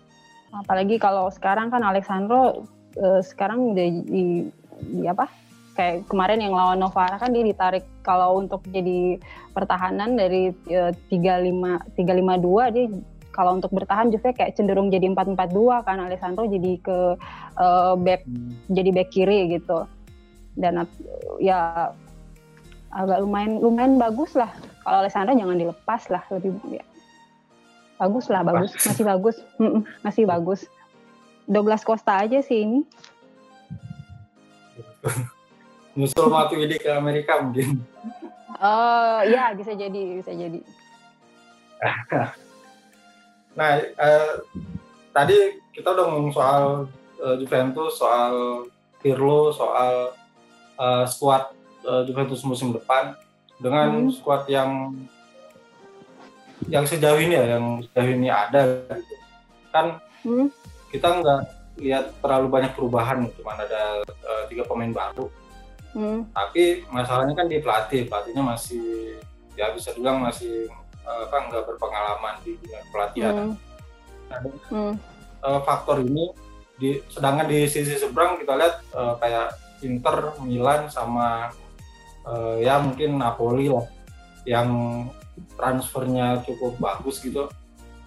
Apalagi kalau sekarang kan Alexandro eh, sekarang udah di, di apa kayak kemarin yang lawan Novara kan dia ditarik kalau untuk jadi pertahanan dari e, tiga lima tiga lima dua dia kalau untuk bertahan Juve kayak cenderung jadi empat empat dua kan Alessandro jadi ke uh, back hmm. jadi back kiri gitu dan ya agak lumayan lumayan bagus lah kalau Alessandro jangan dilepas lah lebih ya. Bagus lah bagus masih bagus masih bagus Douglas Costa aja sih ini nyusul Matuidi ke Amerika mungkin. Oh ya bisa jadi bisa jadi. nah eh, tadi kita udah ngomong soal uh, Juventus soal Pirlo soal uh, squad uh, Juventus musim depan dengan hmm. squad yang yang sejauh ini ya yang sejauh ini ada kan hmm. kita nggak lihat terlalu banyak perubahan cuma ada uh, tiga pemain baru hmm. tapi masalahnya kan di pelatih pelatihnya masih ya bisa bilang masih uh, apa nggak berpengalaman di dunia pelatihan hmm. nah, hmm. Uh, faktor ini di sedangkan di sisi seberang kita lihat uh, kayak Inter, Milan sama uh, ya mungkin Napoli lah yang transfernya cukup bagus gitu.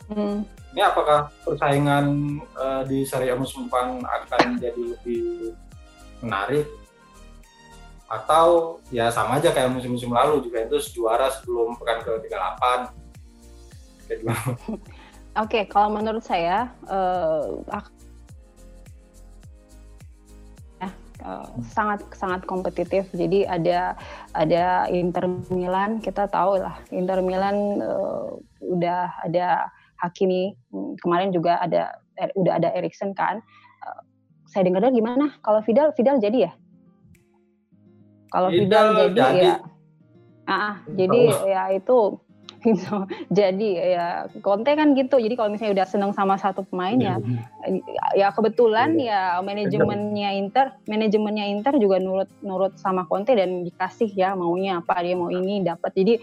Hmm. Ini apakah persaingan uh, di Serie A musim depan akan jadi lebih menarik atau ya sama aja kayak musim-musim lalu juga itu juara sebelum pekan ke 38 Oke, okay, kalau menurut saya uh, uh, sangat sangat kompetitif. Jadi ada ada Inter Milan, kita tahu lah Inter Milan uh, udah ada Hakimi kemarin juga ada er, udah ada Erikson kan. Uh, saya dengar gimana? Kalau Vidal Vidal jadi ya? Kalau Vidal, Vidal jadi, jadi ya. Ah, jadi ya itu gitu. Jadi ya Conte kan gitu. Jadi kalau misalnya udah seneng sama satu pemain ya, ya kebetulan iya. ya manajemennya Inter, manajemennya Inter juga nurut nurut sama Conte dan dikasih ya maunya apa dia mau ini dapat. Jadi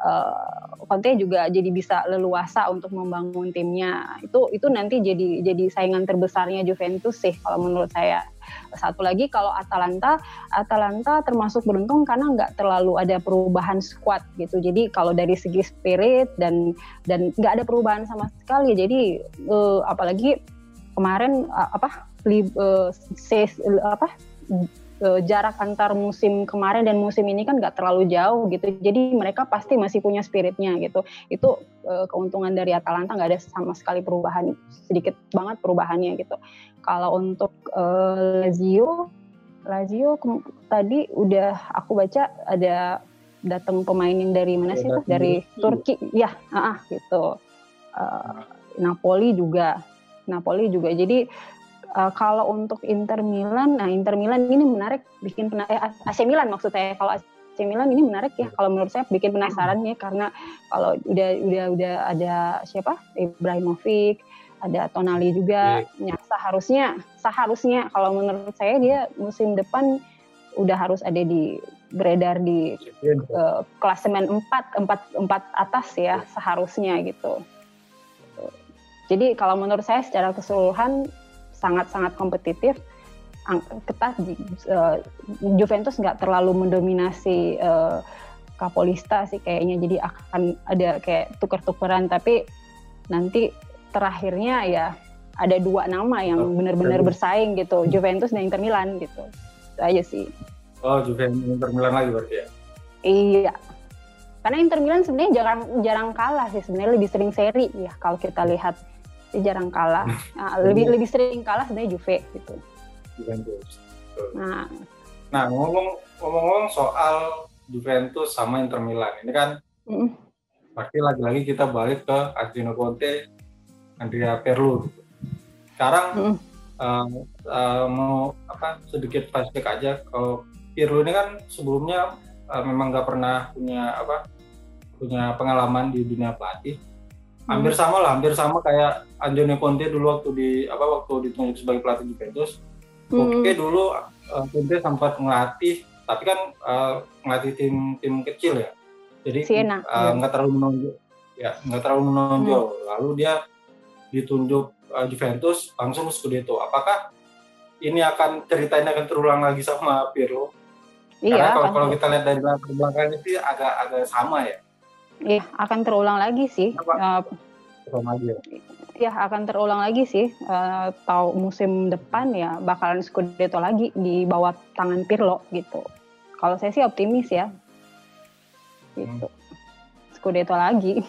uh, Conte juga jadi bisa leluasa untuk membangun timnya. Itu itu nanti jadi jadi saingan terbesarnya Juventus sih kalau menurut saya. Satu lagi kalau Atalanta, Atalanta termasuk beruntung karena nggak terlalu ada perubahan squad gitu. Jadi kalau dari segi spirit dan dan nggak ada perubahan sama sekali. Jadi uh, apalagi kemarin apa li, uh, ses, apa uh, jarak antar musim kemarin dan musim ini kan nggak terlalu jauh gitu. Jadi mereka pasti masih punya spiritnya gitu. Itu uh, keuntungan dari Atalanta nggak ada sama sekali perubahan sedikit banget perubahannya gitu. Kalau untuk uh, Lazio, Lazio tadi udah aku baca ada datang pemain yang dari mana sih tuh? Dari Turki, ya, ah, ah gitu. Uh, Napoli juga, Napoli juga. Jadi uh, kalau untuk Inter Milan, nah Inter Milan ini menarik bikin pena eh, AC Milan maksud saya. Kalau AC Milan ini menarik ya kalau menurut saya bikin penasaran ya karena kalau udah udah udah ada siapa Ibrahimovic, ada Tonali juga. Yeah. Ya, seharusnya seharusnya kalau menurut saya dia musim depan udah harus ada di beredar di uh, klasemen 4, 4 4 atas ya seharusnya gitu. Jadi kalau menurut saya secara keseluruhan sangat-sangat kompetitif ketat uh, Juventus nggak terlalu mendominasi uh, Kapolista sih kayaknya. Jadi akan ada kayak tuker-tukeran tapi nanti terakhirnya ya ada dua nama yang oh, benar-benar bersaing gitu Juventus dan Inter Milan gitu. Itu aja sih. Oh Juventus Inter Milan lagi berarti ya? Iya. Karena Inter Milan sebenarnya jarang jarang kalah sih sebenarnya lebih sering seri ya kalau kita lihat dia jarang kalah nah, lebih lebih sering kalah sebenarnya Juve gitu Juventus nah nah ngomong ngomong soal Juventus sama Inter Milan ini kan mm. pasti lagi-lagi kita balik ke Antonio Conte Andrea Perlu. Sekarang hmm. uh, uh, mau apa sedikit flashback aja kalau Pirlo ini kan sebelumnya uh, memang nggak pernah punya apa punya pengalaman di dunia pelatih. Hampir sama lah, hampir sama kayak Antonio Conte dulu waktu di apa waktu ditunjuk sebagai pelatih Juventus. Hmm. Oke dulu uh, Conte sempat ngelatih, tapi kan uh, ngelatih tim tim kecil ya. Jadi nggak uh, terlalu menonjol, ya nggak terlalu menonjol. Hmm. Lalu dia ditunjuk uh, Juventus langsung Scudetto. Apakah ini akan ceritanya akan terulang lagi sama Pirlo? Iya, Karena kalau, kalau kita lihat dari latar belakang itu agak agak sama ya. Iya, akan terulang lagi sih. Uh, ya. Ya akan terulang lagi sih. Uh, tahu musim depan ya bakalan Scudetto lagi di bawah tangan Pirlo gitu. Kalau saya sih optimis ya. Gitu. Hmm. Scudetto lagi.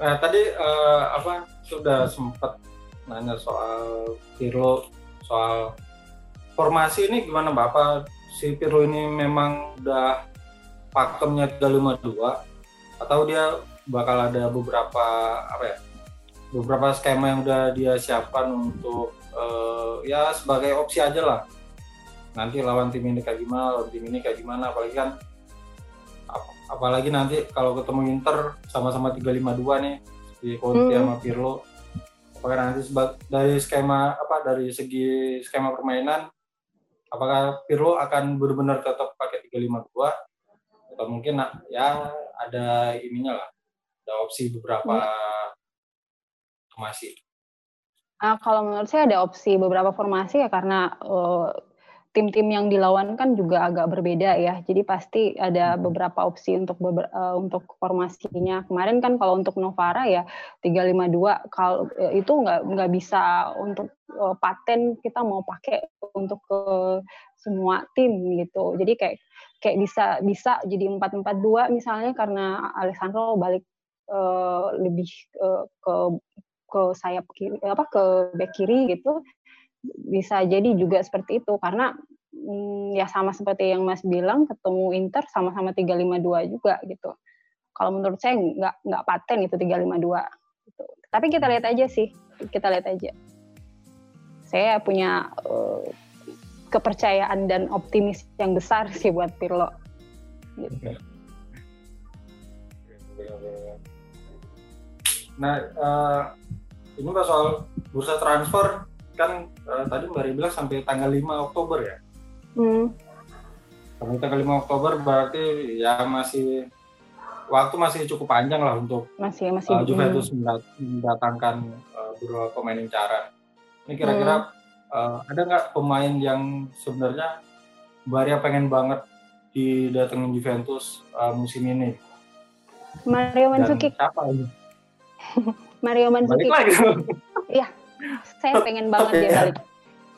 Nah tadi uh, apa sudah sempat nanya soal Pirlo, soal formasi ini gimana Bapak? Si Pirlo ini memang udah pakemnya 352 atau dia bakal ada beberapa apa ya beberapa skema yang udah dia siapkan untuk uh, ya sebagai opsi aja lah nanti lawan tim ini kayak gimana lawan tim ini kayak gimana apalagi kan ap apalagi nanti kalau ketemu Inter sama-sama 352 nih di Conte hmm. sama Pirlo apakah nanti dari skema apa dari segi skema permainan apakah Pirlo akan benar-benar tetap pakai 352 atau mungkin ya ada ininya lah ada opsi beberapa hmm. formasi. Uh, kalau menurut saya ada opsi beberapa formasi ya karena uh, tim-tim yang dilawan kan juga agak berbeda ya. Jadi pasti ada hmm. beberapa opsi untuk beber, uh, untuk formasinya. Kemarin kan kalau untuk Novara ya 352 kalau uh, itu nggak nggak bisa untuk uh, paten kita mau pakai untuk ke semua tim gitu. Jadi kayak kayak bisa bisa jadi 442 misalnya karena Alessandro balik uh, lebih uh, ke ke sayap kiri apa ke back kiri gitu bisa jadi juga seperti itu karena hmm, ya sama seperti yang Mas bilang ketemu Inter sama-sama 352 juga gitu. Kalau menurut saya nggak nggak paten itu 352 gitu. Tapi kita lihat aja sih, kita lihat aja. Saya punya uh, kepercayaan dan optimis yang besar sih buat Pirlo. Gitu. Nah, uh, ini soal bursa transfer kan uh, tadi Mbak Ri bilang sampai tanggal 5 Oktober ya. Hmm. Sampai tanggal 5 Oktober berarti ya masih waktu masih cukup panjang lah untuk masih masih uh, Juventus mendatangkan uh, beberapa pemain incaran. Ini kira-kira hmm. Uh, ada nggak pemain yang sebenarnya Baria pengen banget didatengin Juventus uh, musim ini? Mario Mandzukic. Siapa ini? Mario Mandzukic. Iya, saya pengen banget dia ya. balik.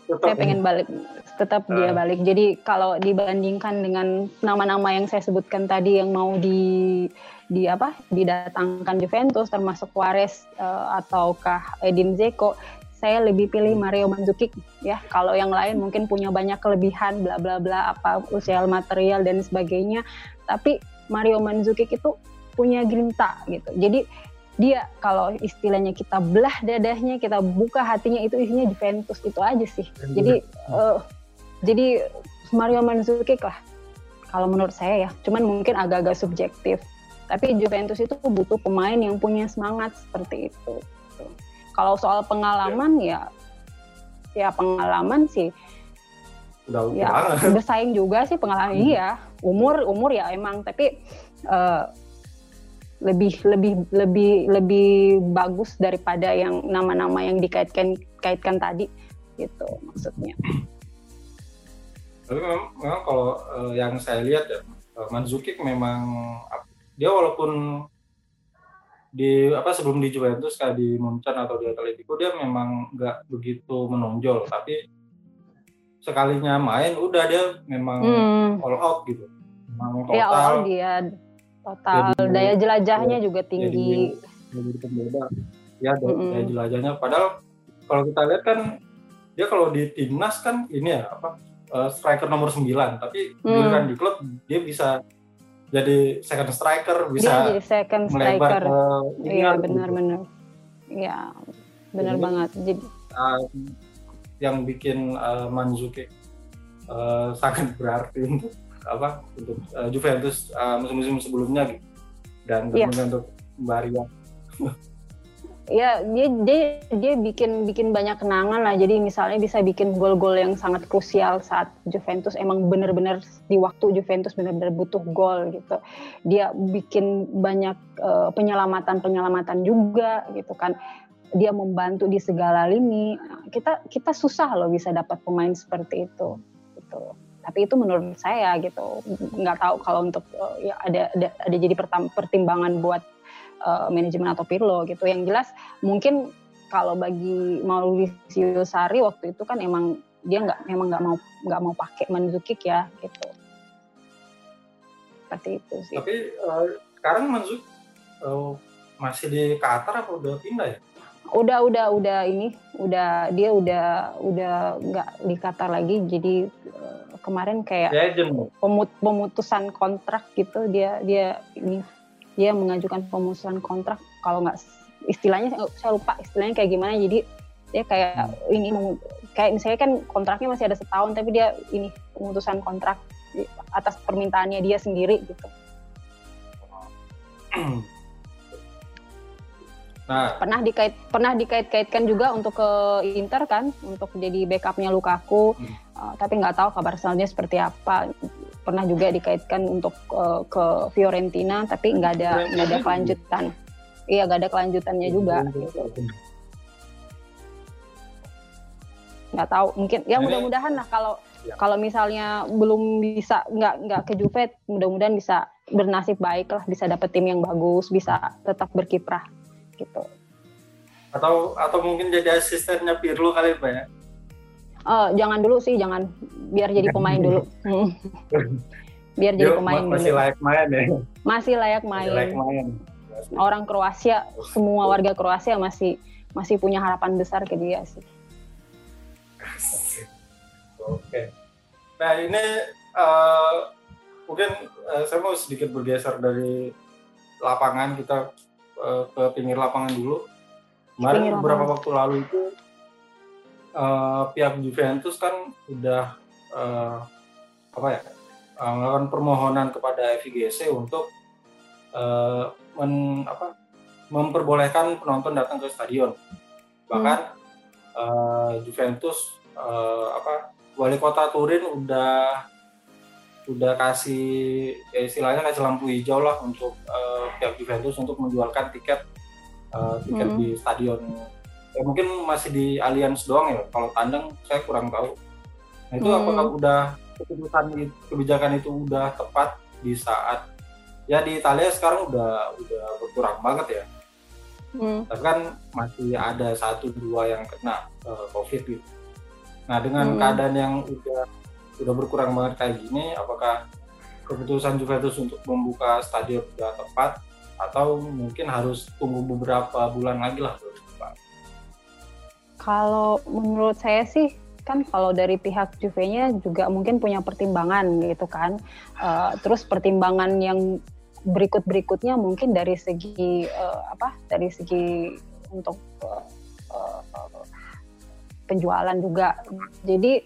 Tetap saya pengen balik, tetap uh. dia balik. Jadi kalau dibandingkan dengan nama-nama yang saya sebutkan tadi yang mau di di apa didatangkan Juventus termasuk Suarez uh, ataukah Edin Zeko, saya lebih pilih Mario Mandzukic ya. Kalau yang lain mungkin punya banyak kelebihan bla bla bla apa usia material dan sebagainya, tapi Mario Mandzukic itu punya grinta gitu. Jadi dia kalau istilahnya kita belah dadahnya, kita buka hatinya itu isinya Juventus itu aja sih. Jadi uh, jadi Mario Mandzukic lah kalau menurut saya ya. Cuman mungkin agak-agak subjektif. Tapi Juventus itu butuh pemain yang punya semangat seperti itu. Kalau soal pengalaman ya ya pengalaman sih. Udah ya bersaing juga sih pengalaman. Hmm. iya umur umur ya emang. Tapi uh, lebih lebih lebih lebih bagus daripada yang nama-nama yang dikaitkan kaitkan tadi gitu maksudnya. Tapi memang, memang kalau uh, yang saya lihat ya uh, Mandzukic memang dia walaupun di apa sebelum di Juventus kayak di Munchen atau di Atletico dia memang nggak begitu menonjol. Tapi sekalinya main udah dia memang hmm. all out gitu. Memang total ya, all dia total. Jadi, daya jelajahnya ya, juga tinggi. jadi, pembeda. Ya daya, mm -hmm. daya jelajahnya. Padahal kalau kita lihat kan dia kalau di timnas kan ini ya apa uh, striker nomor 9 tapi mm. di klub dia bisa jadi second striker bisa dia jadi second striker. iya benar-benar. Iya benar banget. Jadi uh, yang bikin uh, Manzuki uh, sangat berarti untuk apa untuk uh, Juventus uh, musim-musim sebelumnya gitu. Dan yeah. untuk Maria. ya dia dia dia bikin bikin banyak kenangan lah. Jadi misalnya bisa bikin gol-gol yang sangat krusial saat Juventus emang benar-benar di waktu Juventus benar-benar butuh gol gitu. Dia bikin banyak uh, penyelamatan penyelamatan juga gitu kan. Dia membantu di segala lini. Kita kita susah loh bisa dapat pemain seperti itu gitu tapi itu menurut saya gitu. Nggak tahu kalau untuk uh, ya ada, ada ada jadi pertimbangan buat uh, manajemen atau Pirlo gitu. Yang jelas mungkin kalau bagi Mauricio Sari waktu itu kan emang dia nggak memang nggak mau nggak mau pakai Mandzukic ya gitu. Seperti itu sih. Tapi uh, sekarang Mandzukic uh, masih di Qatar apa udah pindah ya? Udah udah udah ini udah dia udah udah nggak di Qatar lagi. Jadi kemarin kayak pemut pemutusan kontrak gitu dia dia ini dia mengajukan pemutusan kontrak kalau nggak istilahnya saya lupa istilahnya kayak gimana jadi dia kayak hmm. ini kayak misalnya kan kontraknya masih ada setahun tapi dia ini pemutusan kontrak atas permintaannya dia sendiri gitu. Nah, pernah dikait pernah dikait-kaitkan juga untuk ke Inter kan untuk jadi backupnya Lukaku, hmm. uh, tapi nggak tahu kabar selanjutnya seperti apa. Pernah juga dikaitkan untuk uh, ke Fiorentina, tapi nggak ada nggak ada kelanjutan. Iya, nggak ada kelanjutannya juga. Gitu. Nggak tahu, mungkin ya mudah-mudahan lah kalau ya. kalau misalnya belum bisa nggak nggak ke Juve, mudah-mudahan bisa bernasib baik lah, bisa dapet tim yang bagus, bisa tetap berkiprah gitu. Atau atau mungkin jadi asistennya Pirlo kali Pak ya? Oh, jangan dulu sih, jangan biar jadi pemain dulu. Biar jadi pemain masih dulu. layak main ya. Masih layak main. Masih layak main. Orang Kroasia, semua warga Kroasia masih masih punya harapan besar ke dia sih. Oke. Nah ini uh, mungkin uh, saya mau sedikit bergeser dari lapangan kita uh, ke pinggir lapangan dulu. Kemarin beberapa waktu lalu itu uh, pihak Juventus kan udah uh, apa ya uh, melakukan permohonan kepada FIGC untuk uh, men, apa, memperbolehkan penonton datang ke stadion. Bahkan hmm. uh, Juventus uh, apa wali kota Turin udah udah kasih ya istilahnya kasih lampu hijau lah untuk uh, pihak Juventus untuk menjualkan tiket uh, tiket hmm. di stadion ya mungkin masih di Allianz doang ya kalau tandang saya kurang tahu nah itu hmm. apakah udah keputusan kebijakan itu udah tepat di saat ya di Italia sekarang udah udah berkurang banget ya hmm. tapi kan masih ada satu dua yang kena uh, COVID gitu nah dengan hmm. keadaan yang udah sudah berkurang banget kayak gini, apakah keputusan Juventus untuk membuka stadion sudah tepat atau mungkin harus tunggu beberapa bulan lagi lah Kalau menurut saya sih kan kalau dari pihak Juve-nya juga mungkin punya pertimbangan gitu kan. Uh, terus pertimbangan yang berikut berikutnya mungkin dari segi uh, apa? Dari segi untuk uh, uh, penjualan juga. Jadi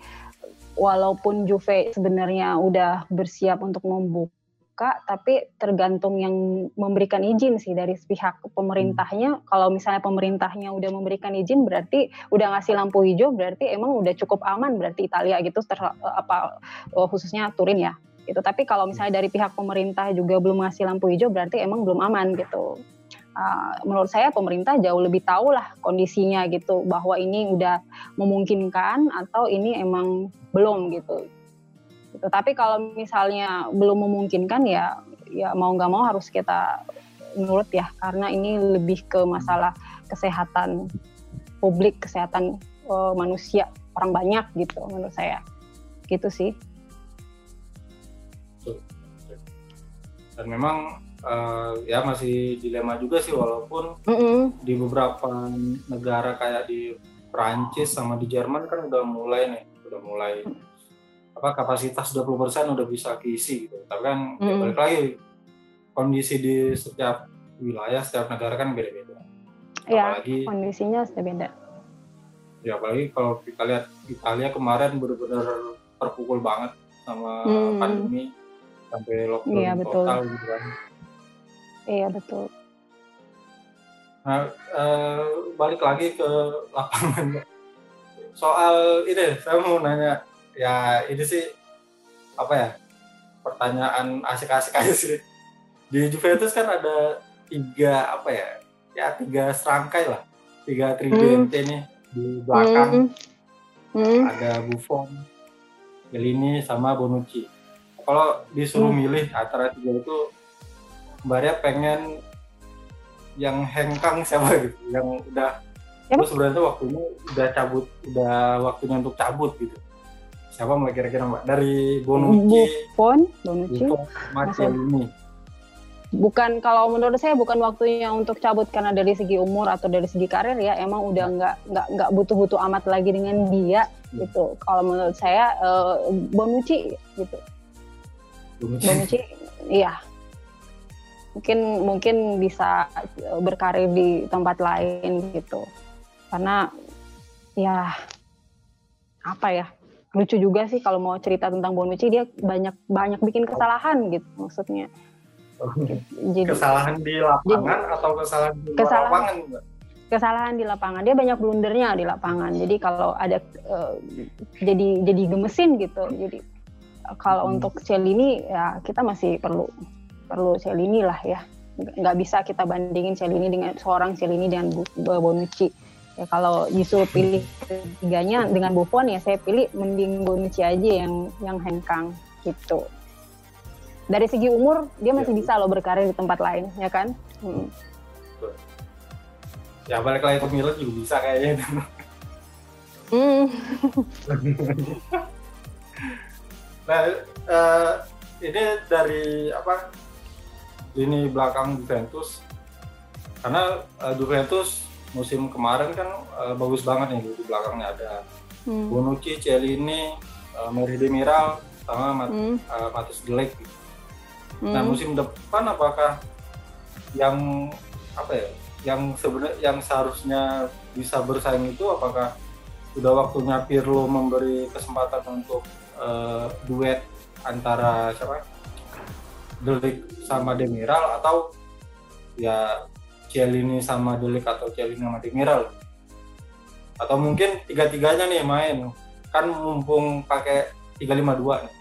walaupun Juve sebenarnya udah bersiap untuk membuka, tapi tergantung yang memberikan izin sih dari pihak pemerintahnya. Kalau misalnya pemerintahnya udah memberikan izin, berarti udah ngasih lampu hijau, berarti emang udah cukup aman berarti Italia gitu, ter, apa oh, khususnya Turin ya. Gitu. Tapi kalau misalnya dari pihak pemerintah juga belum ngasih lampu hijau, berarti emang belum aman gitu uh, menurut saya pemerintah jauh lebih tahu lah kondisinya gitu bahwa ini udah memungkinkan atau ini emang belum gitu. Gitu. Tapi kalau misalnya belum memungkinkan ya ya mau nggak mau harus kita nurut ya karena ini lebih ke masalah kesehatan publik, kesehatan uh, manusia orang banyak gitu menurut saya. Gitu sih. Dan memang uh, ya masih dilema juga sih walaupun mm -hmm. di beberapa negara kayak di Prancis sama di Jerman kan udah mulai nih udah mulai apa kapasitas 20% udah bisa keisi gitu tapi kan mm -hmm. balik lagi kondisi di setiap wilayah setiap negara kan beda-beda ya, apalagi kondisinya sudah beda ya apalagi kalau kita lihat Italia kemarin benar-benar terpukul banget sama hmm. pandemi sampai lockdown iya, betul. total gitu kan Iya betul. Nah, uh, balik lagi ke lapangan. Soal ini, saya mau nanya, ya ini sih apa ya? Pertanyaan asik-asik aja sih. Di Juventus kan ada tiga apa ya? Ya tiga serangkai lah, tiga tridente hmm. nih di belakang. Hmm. Hmm. Ada Buffon, Bellini, sama Bonucci. Kalau disuruh hmm. milih antara tiga itu Mbak pengen yang hengkang siapa gitu, yang udah terus sebenarnya waktunya udah cabut, udah waktunya untuk cabut gitu. Siapa mbak kira-kira mbak? Dari Bonucci, Buffon, Bonucci, ini. Bukan kalau menurut saya bukan waktunya untuk cabut karena dari segi umur atau dari segi karir ya emang udah ya. nggak nggak nggak butuh-butuh amat lagi dengan dia ya. gitu. Kalau menurut saya uh, Bonucci gitu. Bonucci, Bonucci iya mungkin mungkin bisa eh, berkarir di tempat lain gitu karena ya apa ya lucu juga sih kalau mau cerita tentang Bonucci dia banyak banyak bikin kesalahan gitu maksudnya. Jadi, kesalahan di lapangan jadi, atau kesalahan di kesalahan, lapangan kesalahan di lapangan. Dia banyak blundernya di lapangan. Jadi kalau ada uh, jadi jadi gemesin gitu. Jadi kalau hmm. untuk Celini ya kita masih perlu perlu Celini lah ya. Nggak bisa kita bandingin Celini dengan seorang Celini dengan Bonucci ya kalau disuruh pilih ketiganya dengan Buffon ya saya pilih mending Bonucci aja yang yang hengkang gitu dari segi umur dia masih ya. bisa loh berkarir di tempat lain ya kan hmm. ya balik lagi ke Milan juga bisa kayaknya hmm. nah uh, ini dari apa lini belakang Juventus karena uh, Juventus musim kemarin kan uh, bagus banget nih di belakangnya ada hmm. Bonucci, Celini, uh, Meri Demiral sama Mat hmm. uh, Matis Delek gitu. Hmm. Nah musim depan apakah yang apa ya yang sebenarnya yang seharusnya bisa bersaing itu apakah sudah waktunya Pirlo memberi kesempatan untuk uh, duet antara siapa Delik sama Demiral atau ya Cielini sama Delik atau Cielini sama Demiral atau mungkin tiga-tiganya nih main kan mumpung pakai 352 nih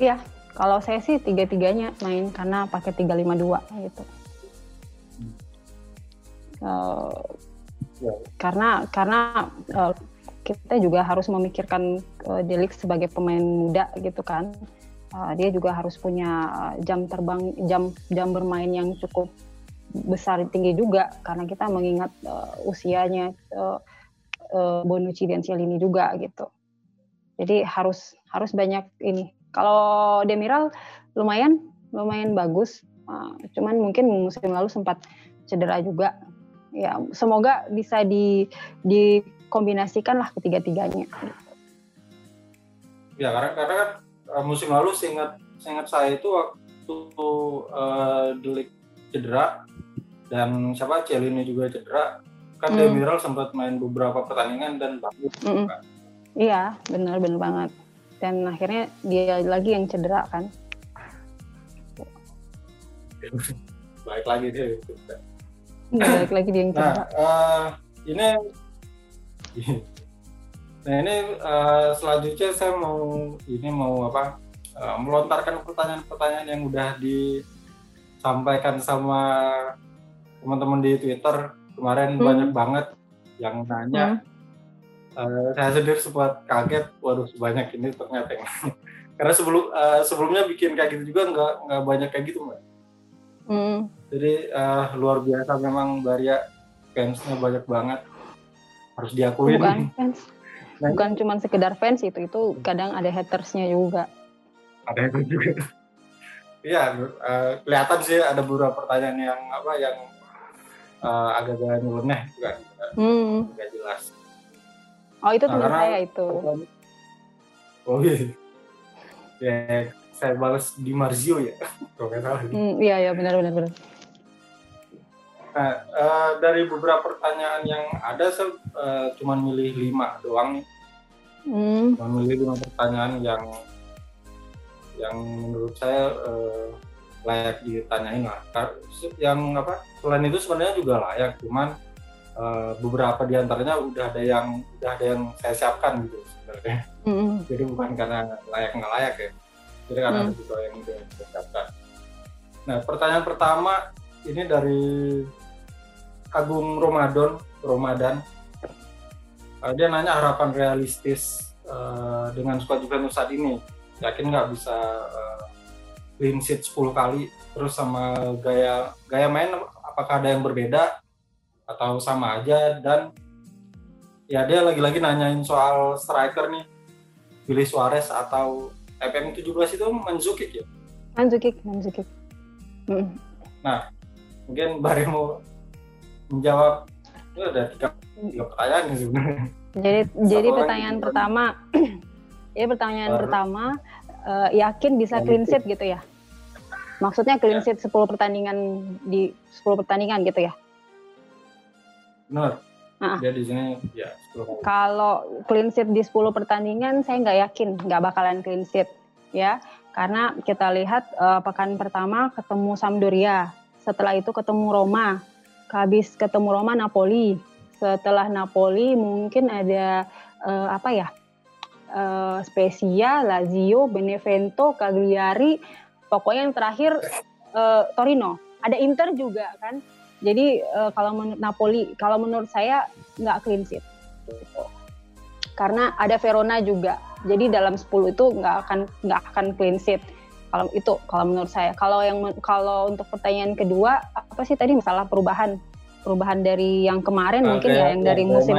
iya kalau saya sih tiga-tiganya main karena pakai 352 gitu hmm. uh, ya. karena karena uh, kita juga harus memikirkan uh, Delik sebagai pemain muda gitu kan uh, dia juga harus punya jam terbang jam jam bermain yang cukup besar tinggi juga karena kita mengingat uh, usianya uh, uh, Bonucci dan Cialini juga gitu. Jadi harus harus banyak ini. Kalau Demiral lumayan lumayan bagus, uh, cuman mungkin musim lalu sempat cedera juga. Ya semoga bisa di dikombinasikan lah ketiga-tiganya. Ya karena karena kan musim lalu seingat seingat saya itu waktu uh, Delik cedera dan siapa Celini juga cedera kan mm. Demiral sempat main beberapa pertandingan dan bagus mm -mm. kan? iya benar benar banget dan akhirnya dia lagi yang cedera kan baik lagi dia baik lagi dia yang cedera nah uh, ini Nah ini uh, selanjutnya saya mau ini mau apa uh, melontarkan pertanyaan-pertanyaan yang udah disampaikan sama teman-teman di Twitter kemarin hmm. banyak banget yang nanya. Hmm. Uh, saya sendiri sempat kaget, waduh sebanyak ini ternyata. Karena sebelum uh, sebelumnya bikin kayak gitu juga nggak nggak banyak kayak gitu mbak. Hmm. Jadi uh, luar biasa memang Baria fansnya banyak banget harus diakui. Bukan fans Nah, bukan cuma sekedar fans itu itu kadang ada hatersnya juga ada haters juga iya uh, kelihatan sih ada beberapa pertanyaan yang apa yang uh, agak-agak nyeleneh juga hmm. nggak jelas oh itu teman nah, saya itu oh iya ya saya balas di Marzio ya kalau nggak salah hmm, iya iya benar benar benar Nah, uh, dari beberapa pertanyaan yang ada, saya uh, cuma milih lima doang nih. Hmm. Memilih lima pertanyaan yang yang menurut saya uh, layak ditanyain lah. Yang apa? Selain itu sebenarnya juga layak, cuman uh, beberapa di antaranya udah ada yang udah ada yang saya siapkan gitu sebenarnya. Hmm. Jadi bukan karena layak nggak layak ya. Jadi karena hmm. ada juga yang udah saya siapkan. Nah, pertanyaan pertama ini dari Agung Ramadan Ramadan uh, dia nanya harapan realistis uh, dengan skuad Juventus saat ini yakin nggak bisa uh, clean sheet 10 kali terus sama gaya gaya main apakah ada yang berbeda atau sama aja dan ya dia lagi-lagi nanyain soal striker nih Billy Suarez atau FM 17 itu Manzukic ya? Manzukic, Manzukic. Nah, mungkin Baremo menjawab itu ada tiga, tiga pertanyaan sebenarnya. Jadi Satu jadi pertanyaan pertama, ya pertanyaan Baru. pertama uh, yakin bisa clean sheet gitu ya? Maksudnya clean sheet 10 pertandingan di 10 pertandingan gitu ya? Benar. Nah, dia di sini ya 10 Kalau clean sheet di 10 pertandingan saya nggak yakin nggak bakalan clean sheet ya. Karena kita lihat uh, pekan pertama ketemu Sampdoria, setelah itu ketemu Roma, habis ketemu Roma Napoli, setelah Napoli mungkin ada uh, apa ya? Uh, Spezia, Lazio, Benevento, Cagliari, pokoknya yang terakhir uh, Torino. Ada Inter juga kan. Jadi uh, kalau menurut Napoli, kalau menurut saya nggak clean sheet. Karena ada Verona juga. Jadi dalam 10 itu nggak akan nggak akan clean sheet. Kalau itu kalau menurut saya. Kalau yang kalau untuk pertanyaan kedua apa sih tadi masalah perubahan perubahan dari yang kemarin nah, mungkin ya yang dari musim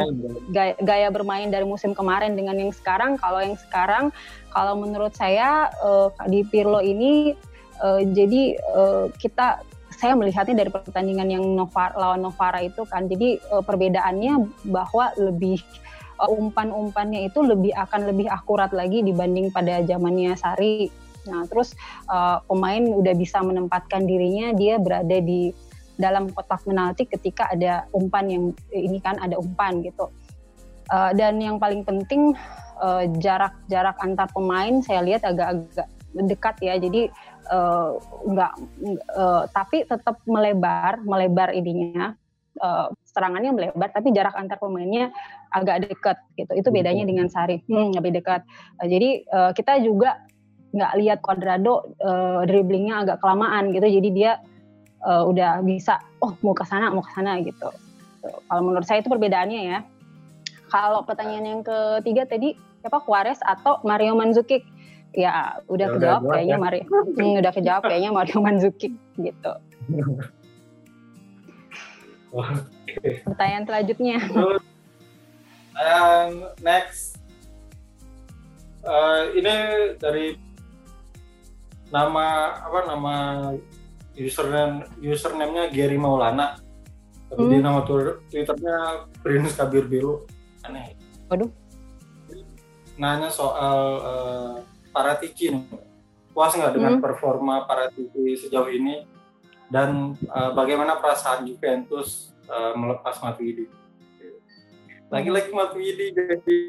gaya, gaya bermain dari musim kemarin dengan yang sekarang. Kalau yang sekarang kalau menurut saya uh, di Pirlo ini uh, jadi uh, kita saya melihatnya dari pertandingan yang Novara, lawan Novara itu kan. Jadi uh, perbedaannya bahwa lebih uh, umpan-umpannya itu lebih akan lebih akurat lagi dibanding pada zamannya Sari. Nah, terus uh, pemain udah bisa menempatkan dirinya dia berada di dalam kotak penalti ketika ada umpan yang ini kan ada umpan gitu. Uh, dan yang paling penting jarak-jarak uh, antar pemain saya lihat agak-agak dekat ya. Jadi uh, nggak uh, tapi tetap melebar, melebar ininya. Uh, serangannya melebar tapi jarak antar pemainnya agak dekat gitu. Itu bedanya dengan Sari. Hmm, lebih dekat. Uh, jadi uh, kita juga nggak lihat Cuadrado uh, dribblingnya agak kelamaan gitu. Jadi dia uh, udah bisa oh mau ke sana mau ke sana gitu. Kalau menurut saya itu perbedaannya ya. Kalau pertanyaan yang ketiga tadi siapa Juarez atau Mario Mandzukic? Ya udah ya, kejawab udah kayaknya ya. Mario. Hmm, udah kejawab kayaknya Mario Mandzukic gitu. okay. Pertanyaan selanjutnya. Um, next. Uh, ini dari nama apa nama username username-nya Gary Maulana. Tapi hmm. di nama Twitternya Prince Kabir Biru. Aneh. Waduh. Nanya soal uh, Paratici nih. Puas nggak dengan hmm. performa Paratici sejauh ini? Dan uh, bagaimana perasaan Juventus uh, melepas Matuidi? Lagi-lagi Matuidi jadi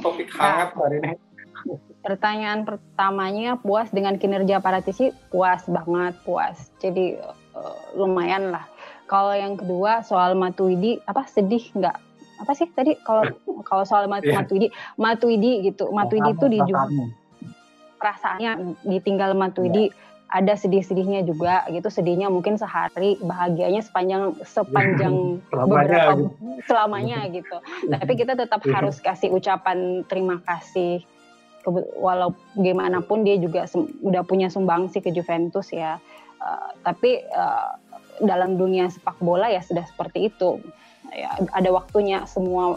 topik hangat hari ini Pertanyaan pertamanya puas dengan kinerja Paratisi puas banget puas. Jadi uh, lumayan lah. Kalau yang kedua soal Matuidi apa sedih nggak? Apa sih tadi kalau kalau soal Mat yeah. Matuidi Matuidi gitu. Matuidi itu di perasaannya ditinggal Matuidi yeah ada sedih-sedihnya juga gitu sedihnya mungkin sehari bahagianya sepanjang sepanjang beberapa gitu. selamanya gitu tapi kita tetap iya. harus kasih ucapan terima kasih walau gimana pun dia juga udah punya sumbangsi ke Juventus ya. Uh, tapi uh, dalam dunia sepak bola ya sudah seperti itu. Ya, ada waktunya semua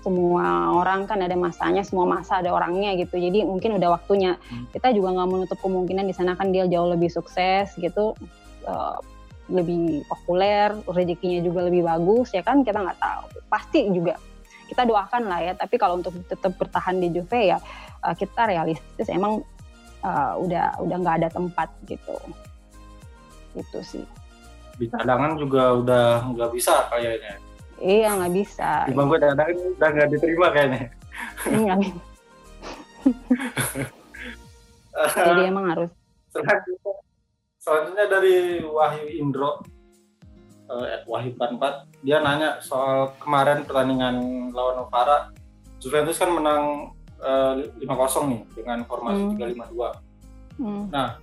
semua orang kan ada masanya, semua masa ada orangnya gitu. Jadi mungkin udah waktunya. Hmm. Kita juga nggak menutup kemungkinan di sana kan dia jauh lebih sukses gitu, uh, lebih populer, rezekinya juga lebih bagus ya kan kita nggak tahu. Pasti juga kita doakan lah ya. Tapi kalau untuk tetap bertahan di Juve ya uh, kita realistis emang uh, udah udah nggak ada tempat gitu. Itu sih. Di cadangan juga udah nggak bisa kayaknya. Iya nggak bisa. Di bangku cadangan udah nggak diterima kayaknya. Nggak jadi emang harus. Selanjutnya selanjutnya dari Wahyu Indro uh, Wahyu Panpat dia nanya soal kemarin pertandingan lawan Novara Juventus kan menang Eh, uh, kosong nih dengan formasi lima dua. Hmm. Nah,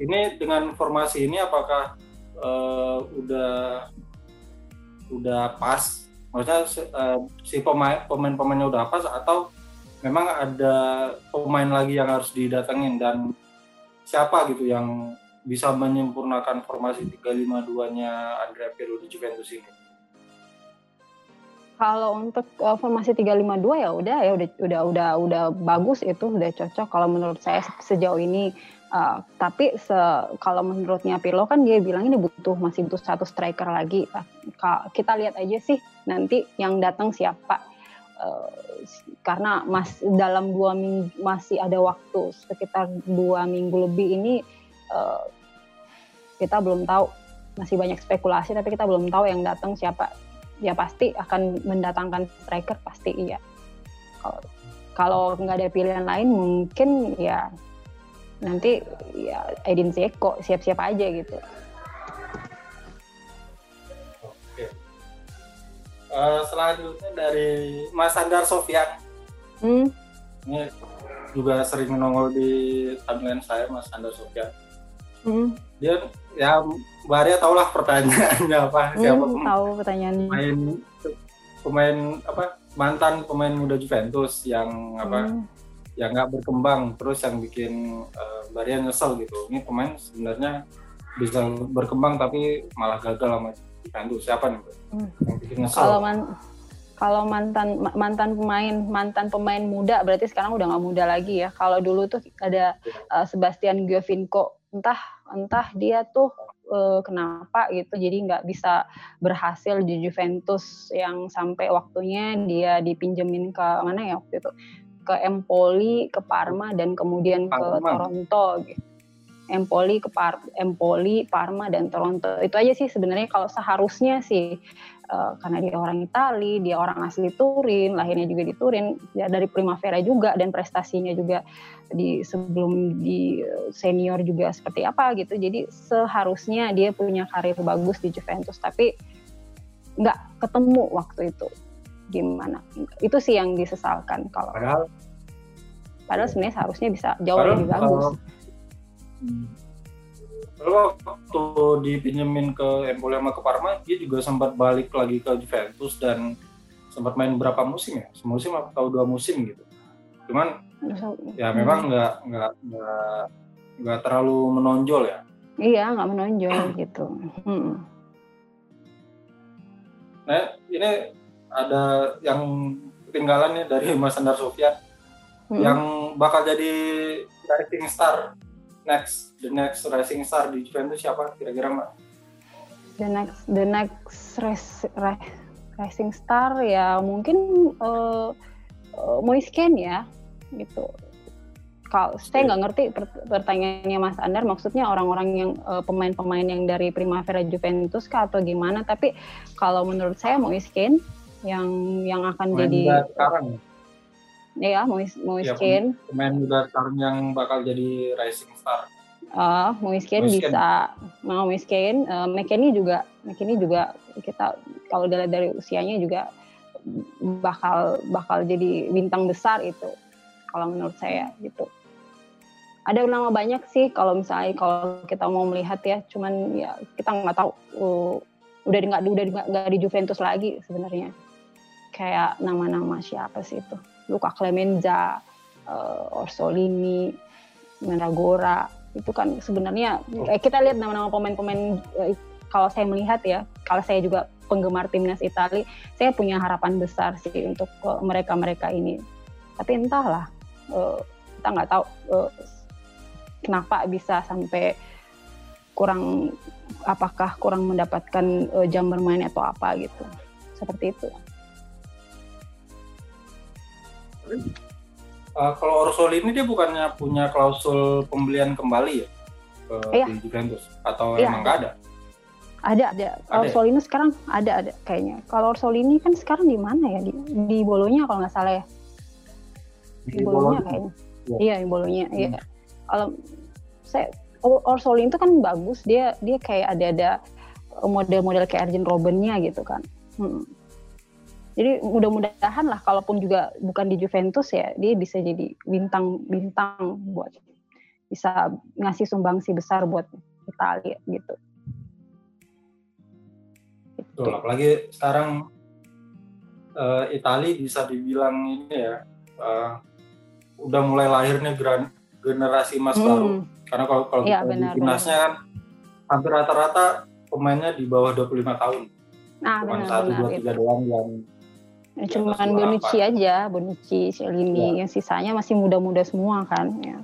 ini dengan formasi ini apakah uh, udah udah pas? Maksudnya uh, si pemain pemain-pemainnya udah pas atau memang ada pemain lagi yang harus didatengin dan siapa gitu yang bisa menyempurnakan formasi 352-nya Andrea Pirlo di Juventus ini? Kalau untuk uh, formasi 352 ya udah ya udah udah udah udah bagus itu udah cocok kalau menurut saya sejauh ini uh, tapi se, kalau menurutnya Pirlo kan dia bilang ini butuh masih butuh satu striker lagi. Uh, kita lihat aja sih nanti yang datang siapa. Karena mas dalam dua minggu masih ada waktu sekitar dua minggu lebih ini uh, kita belum tahu masih banyak spekulasi tapi kita belum tahu yang datang siapa ya pasti akan mendatangkan striker pasti iya kalau kalau nggak ada pilihan lain mungkin ya nanti ya Edin Zeko siap-siap aja gitu. Oke. Uh, selanjutnya dari Mas Andar Sofian. Hmm. Ini juga sering nongol di timeline saya Mas Andar Sofian. Hmm. Dia ya Mbak Arya tau lah pertanyaannya apa. Hmm, siapa tahu pertanyaannya. pemain pemain apa mantan pemain muda Juventus yang apa hmm. yang nggak berkembang terus yang bikin uh, Mbak Arya nyesel gitu. Ini pemain sebenarnya bisa berkembang tapi malah gagal sama Juventus. Siapa nih hmm. yang bikin nyesel. Kalau man kalau mantan mantan pemain mantan pemain muda berarti sekarang udah nggak muda lagi ya. Kalau dulu tuh ada uh, Sebastian Giovinco entah entah dia tuh uh, kenapa gitu jadi nggak bisa berhasil di Juventus yang sampai waktunya dia dipinjemin ke mana ya waktu itu ke Empoli, ke Parma dan kemudian Parma. ke Toronto gitu. Empoli ke Par Empoli, Parma dan Toronto. Itu aja sih sebenarnya kalau seharusnya sih uh, karena dia orang Itali, dia orang asli Turin, lahirnya juga di Turin, ya dari Primavera juga dan prestasinya juga di sebelum di senior juga seperti apa gitu. Jadi seharusnya dia punya karir bagus di Juventus, tapi nggak ketemu waktu itu. Gimana? Itu sih yang disesalkan kalau. Padahal, padahal sebenarnya seharusnya bisa jauh lebih bagus. Kalau, Lalu waktu dipinjemin ke Empoli sama ke Parma, dia juga sempat balik lagi ke Juventus dan sempat main berapa musim ya? Semusim atau dua musim gitu. Cuman ya memang nggak nggak nggak nggak terlalu menonjol ya. Iya, nggak menonjol gitu. Hmm. Nah, ini ada yang ketinggalan nih dari Mas Andar Sofian hmm. yang bakal jadi rising star next the next rising star di Juventus siapa kira-kira mbak? The next the next res, rising star ya mungkin uh, uh, Moisken ya gitu. Kalau saya nggak ngerti pertanyaannya Mas Andar, maksudnya orang-orang yang uh, pemain-pemain yang dari Primavera Juventus kah atau gimana? Tapi kalau menurut saya Moisken yang yang akan Main jadi sekarang ya Mois Moiskin. Ya, pemain muda sekarang yang bakal jadi rising star. Uh, Moiskin, bisa, mau Moiskin, uh, McKenny juga, McKenny juga kita kalau dari dari usianya juga bakal bakal jadi bintang besar itu kalau menurut saya gitu. Ada nama banyak sih kalau misalnya kalau kita mau melihat ya, cuman ya kita nggak tahu uh, udah nggak udah nggak di Juventus lagi sebenarnya. Kayak nama-nama siapa sih itu? Luka Clemenza, uh, Orsolini, Menagora itu kan sebenarnya eh, kita lihat nama-nama pemain-pemain eh, kalau saya melihat ya, kalau saya juga penggemar timnas Italia, saya punya harapan besar sih untuk mereka-mereka ini. Tapi entahlah, uh, kita nggak tahu uh, kenapa bisa sampai kurang apakah kurang mendapatkan uh, jam bermain atau apa gitu. Seperti itu uh, kalau Orsolini dia bukannya punya klausul pembelian kembali ya ke iya. di Juventus atau iya, emang nggak ada? Ada, ada. Kalau Orsolini ya? sekarang ada, ada kayaknya. Kalau Orsolini kan sekarang di mana ya? Di, di Bolonya kalau nggak salah ya. Di, di Bolonya kayaknya. Ya. Iya, di Bolonya. Iya. Hmm. Kalau saya Orsolini itu kan bagus. Dia dia kayak ada ada model-model kayak Arjen Robbennya gitu kan. Hmm jadi mudah-mudahan lah kalaupun juga bukan di Juventus ya dia bisa jadi bintang-bintang buat bisa ngasih sumbangsi besar buat Italia gitu. Betul, apalagi sekarang uh, Italia bisa dibilang ini ya uh, udah mulai lahirnya generasi emas hmm. baru. Karena kalau kalau ya, benar, timnasnya kan hampir rata-rata pemainnya di bawah 25 tahun. Nah, Cuma satu dua tiga doang yang Ya, cuman Bonucci aja, Bonucci, Celini, ya. yang sisanya masih muda-muda semua kan ya.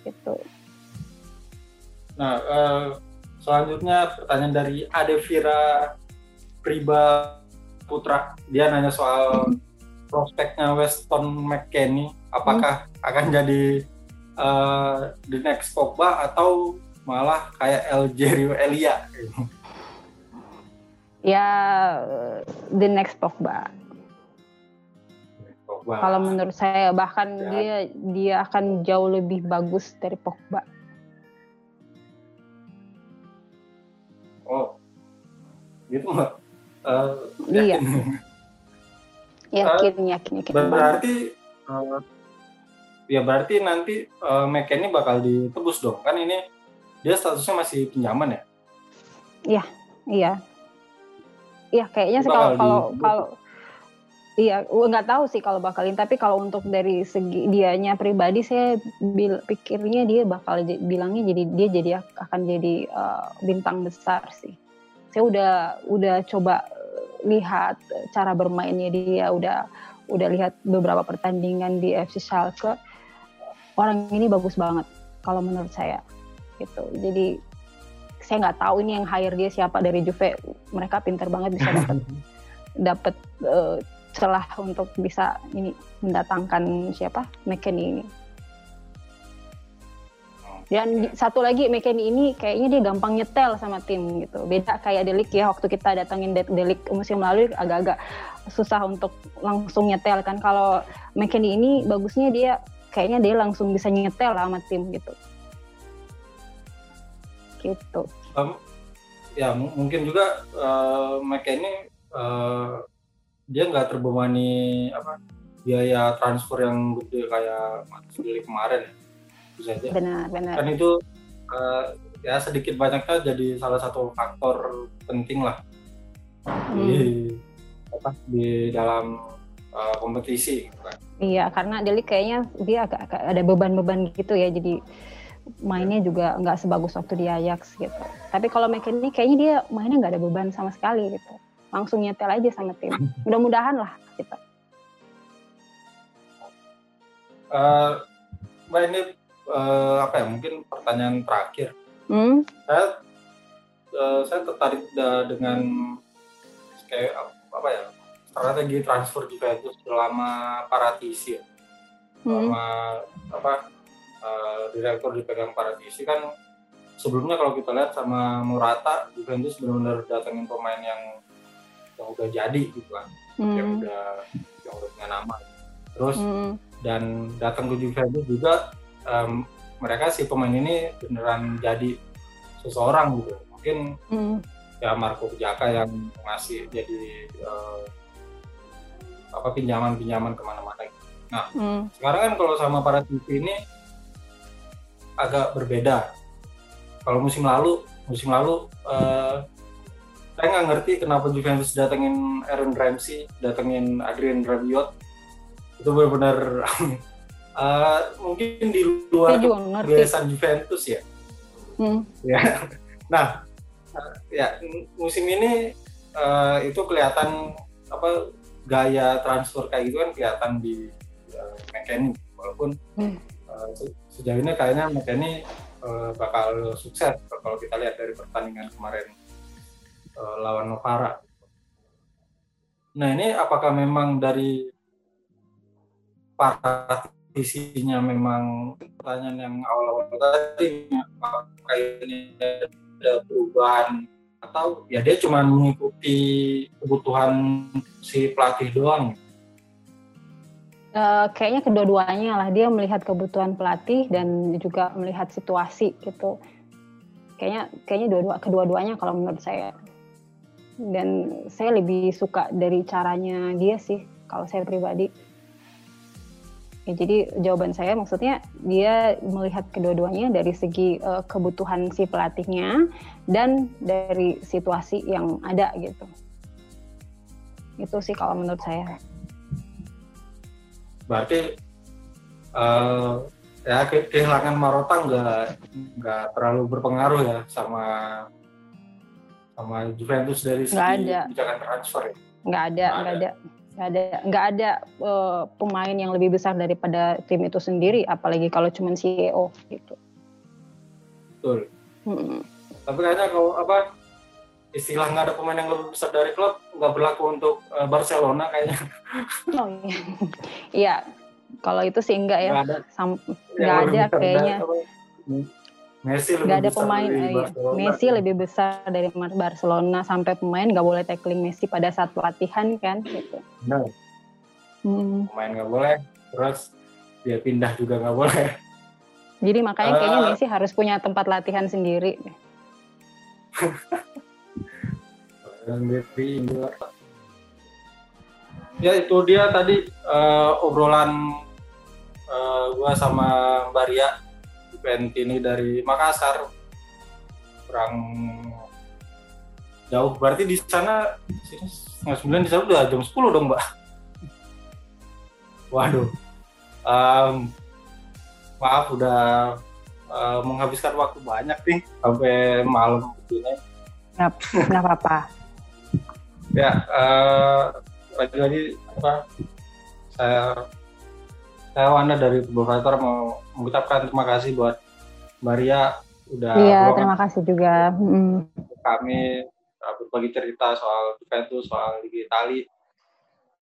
Gitu. Nah, uh, selanjutnya pertanyaan dari Adevira Priba Putra. Dia nanya soal prospeknya Weston McKennie, apakah hmm. akan jadi uh, the next Pogba atau malah kayak Elgerio Elia? Ya the next Pogba. Pogba. Kalau menurut saya bahkan ya. dia dia akan jauh lebih bagus dari Pogba. Oh, gitu mbak? Uh, iya. yakin, uh, yakin, yakin. Berarti, uh, ya berarti nanti uh, McKennie bakal ditebus dong, kan ini dia statusnya masih pinjaman ya? Iya, iya. Iya, kayaknya sih kalau kalau kalau Iya, nggak tahu sih kalau bakalin. Tapi kalau untuk dari segi dianya pribadi, saya bil, pikirnya dia bakal bilangnya jadi dia jadi akan jadi uh, bintang besar sih. Saya udah udah coba lihat cara bermainnya dia, udah udah lihat beberapa pertandingan di FC Schalke. Orang ini bagus banget kalau menurut saya. Gitu. Jadi saya nggak tahu ini yang hire dia siapa dari Juve. Mereka pintar banget bisa dapat dapat uh, celah untuk bisa ini mendatangkan siapa McKennie ini. Dan satu lagi McKennie ini kayaknya dia gampang nyetel sama tim gitu. Beda kayak Delik ya waktu kita datangin Delik musim lalu agak-agak susah untuk langsung nyetel kan. Kalau McKennie ini bagusnya dia kayaknya dia langsung bisa nyetel sama tim gitu. Gitu. Um, ya mungkin juga uh, McKennie uh, dia nggak terbebani apa biaya transfer yang gede kayak Matuidi kemarin ya bisa aja benar benar kan itu uh, ya sedikit banyaknya jadi salah satu faktor penting lah hmm. di apa di dalam uh, kompetisi gitu kan. iya karena Delik kayaknya dia agak, agak ada beban-beban gitu ya jadi mainnya juga nggak sebagus waktu di Ajax gitu tapi kalau McKennie kayaknya dia mainnya nggak ada beban sama sekali gitu langsung nyetel aja sama tim. Mudah-mudahan lah kita. Uh, Mbak ini uh, apa ya mungkin pertanyaan terakhir. Hmm? Saya uh, saya tertarik dengan kayak apa ya strategi transfer Juventus selama Paratisi ya. Selama hmm. apa uh, direktur dipegang Paratisi kan sebelumnya kalau kita lihat sama Murata Juventus benar-benar datangin pemain yang yang udah jadi gitu kan hmm. yang udah yang udah punya nama terus hmm. dan datang ke Juventus juga um, mereka si pemain ini beneran jadi seseorang gitu mungkin hmm. ya Marco Jaka yang masih jadi uh, apa pinjaman-pinjaman ke mana-mana gitu. nah hmm. sekarang kan kalau sama para TV ini agak berbeda kalau musim lalu musim lalu uh, saya nggak ngerti kenapa Juventus datengin Aaron Ramsey, datengin Adrian Rabiot. Itu benar-benar uh, mungkin di luar kebiasaan Juventus ya. Hmm. ya. Nah, ya musim ini uh, itu kelihatan apa gaya transfer kayak gitu kan kelihatan di uh, McKennie walaupun hmm. uh, sejauh ini kayaknya McKennie uh, bakal sukses kalau kita lihat dari pertandingan kemarin uh, lawan Novara. Nah ini apakah memang dari partisinya memang pertanyaan yang awal-awal tadi apakah ini ada perubahan atau ya dia cuma mengikuti kebutuhan si pelatih doang? Uh, kayaknya kedua-duanya lah. Dia melihat kebutuhan pelatih dan juga melihat situasi gitu. Kayaknya kayaknya dua-dua kedua-duanya kalau menurut saya. Dan saya lebih suka dari caranya dia sih kalau saya pribadi. Ya, jadi jawaban saya maksudnya dia melihat kedua-duanya dari segi uh, kebutuhan si pelatihnya dan dari situasi yang ada gitu. Itu sih kalau menurut saya berarti uh, ya kehilangan Marota nggak nggak terlalu berpengaruh ya sama sama Juventus dari segi ada. kebijakan transfer ya? Nggak ada, nggak ada. Nggak ada, nggak ada uh, pemain yang lebih besar daripada tim itu sendiri, apalagi kalau cuma CEO gitu. Betul. Hmm. Tapi kayaknya kalau apa istilah nggak ada pemain yang lebih besar dari klub nggak berlaku untuk uh, Barcelona kayaknya. Oh iya, iya. Kalau itu sih enggak ya. Nggak ada. Sam nggak ada kayaknya. Messi lebih gak ada pemain dari eh, Barcelona. Messi lebih besar dari Barcelona sampai pemain nggak boleh tackling Messi pada saat latihan kan gitu. Hmm. pemain nggak boleh, terus dia pindah juga nggak boleh. Jadi makanya kayaknya uh, Messi harus punya tempat latihan sendiri. sendiri ya itu dia tadi uh, obrolan uh, gua sama Mbak Ria ini dari Makassar. Kurang jauh. Berarti di sana setengah sembilan di sana udah jam 10 dong mbak. Waduh. Um, maaf udah uh, menghabiskan waktu banyak nih sampai malam ini nggak apa-apa ya uh, lagi-lagi apa saya saya Wanda dari Football Fighter mau mengucapkan terima kasih buat Maria udah iya terima kasih juga. Kami uh, berbagi cerita soal Juventus soal Liga Itali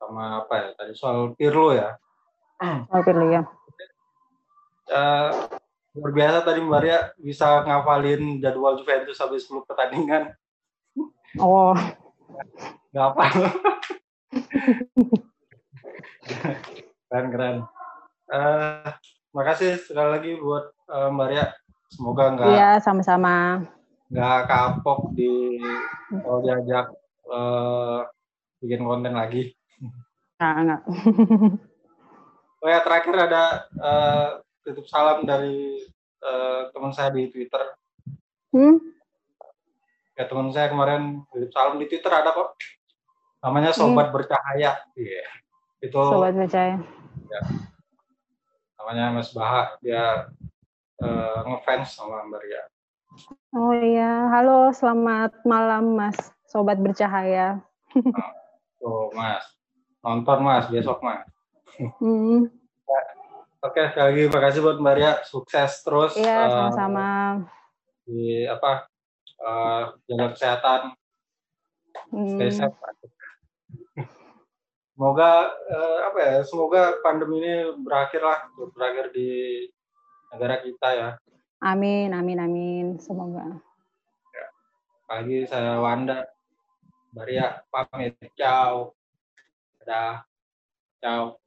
sama apa ya tadi soal Pirlo ya. Soal Pirlo ya uh, luar biasa tadi Maria bisa ngafalin jadwal Juventus sampai 10 pertandingan. Oh nggak apa. Keren keren. Uh, makasih sekali lagi buat uh, Mbak Ria. Semoga nggak iya sama-sama. nggak kapok di kalau diajak uh, bikin konten lagi. Nggak nggak. Oh ya terakhir ada uh, titip salam dari uh, teman saya di Twitter. Hmm? ya teman saya kemarin titip salam di Twitter ada kok namanya Sobat hmm. Bercahaya yeah. itu Sobat Bercahaya ya namanya Mas Baha dia uh, ngefans sama Mbak Ria. Oh iya, halo selamat malam Mas Sobat Bercahaya. oh, Mas, nonton Mas besok Mas. Hmm. Oke, sekali lagi terima kasih buat Mbak Ria, sukses terus. Iya, uh, sama-sama. Di apa, uh, jaga kesehatan, hmm. stay safe semoga uh, apa ya semoga pandemi ini berakhir lah berakhir di negara kita ya. Amin amin amin. Semoga. Ya. pagi saya Wanda. Maria pamit. Ciao. Dadah. Ciao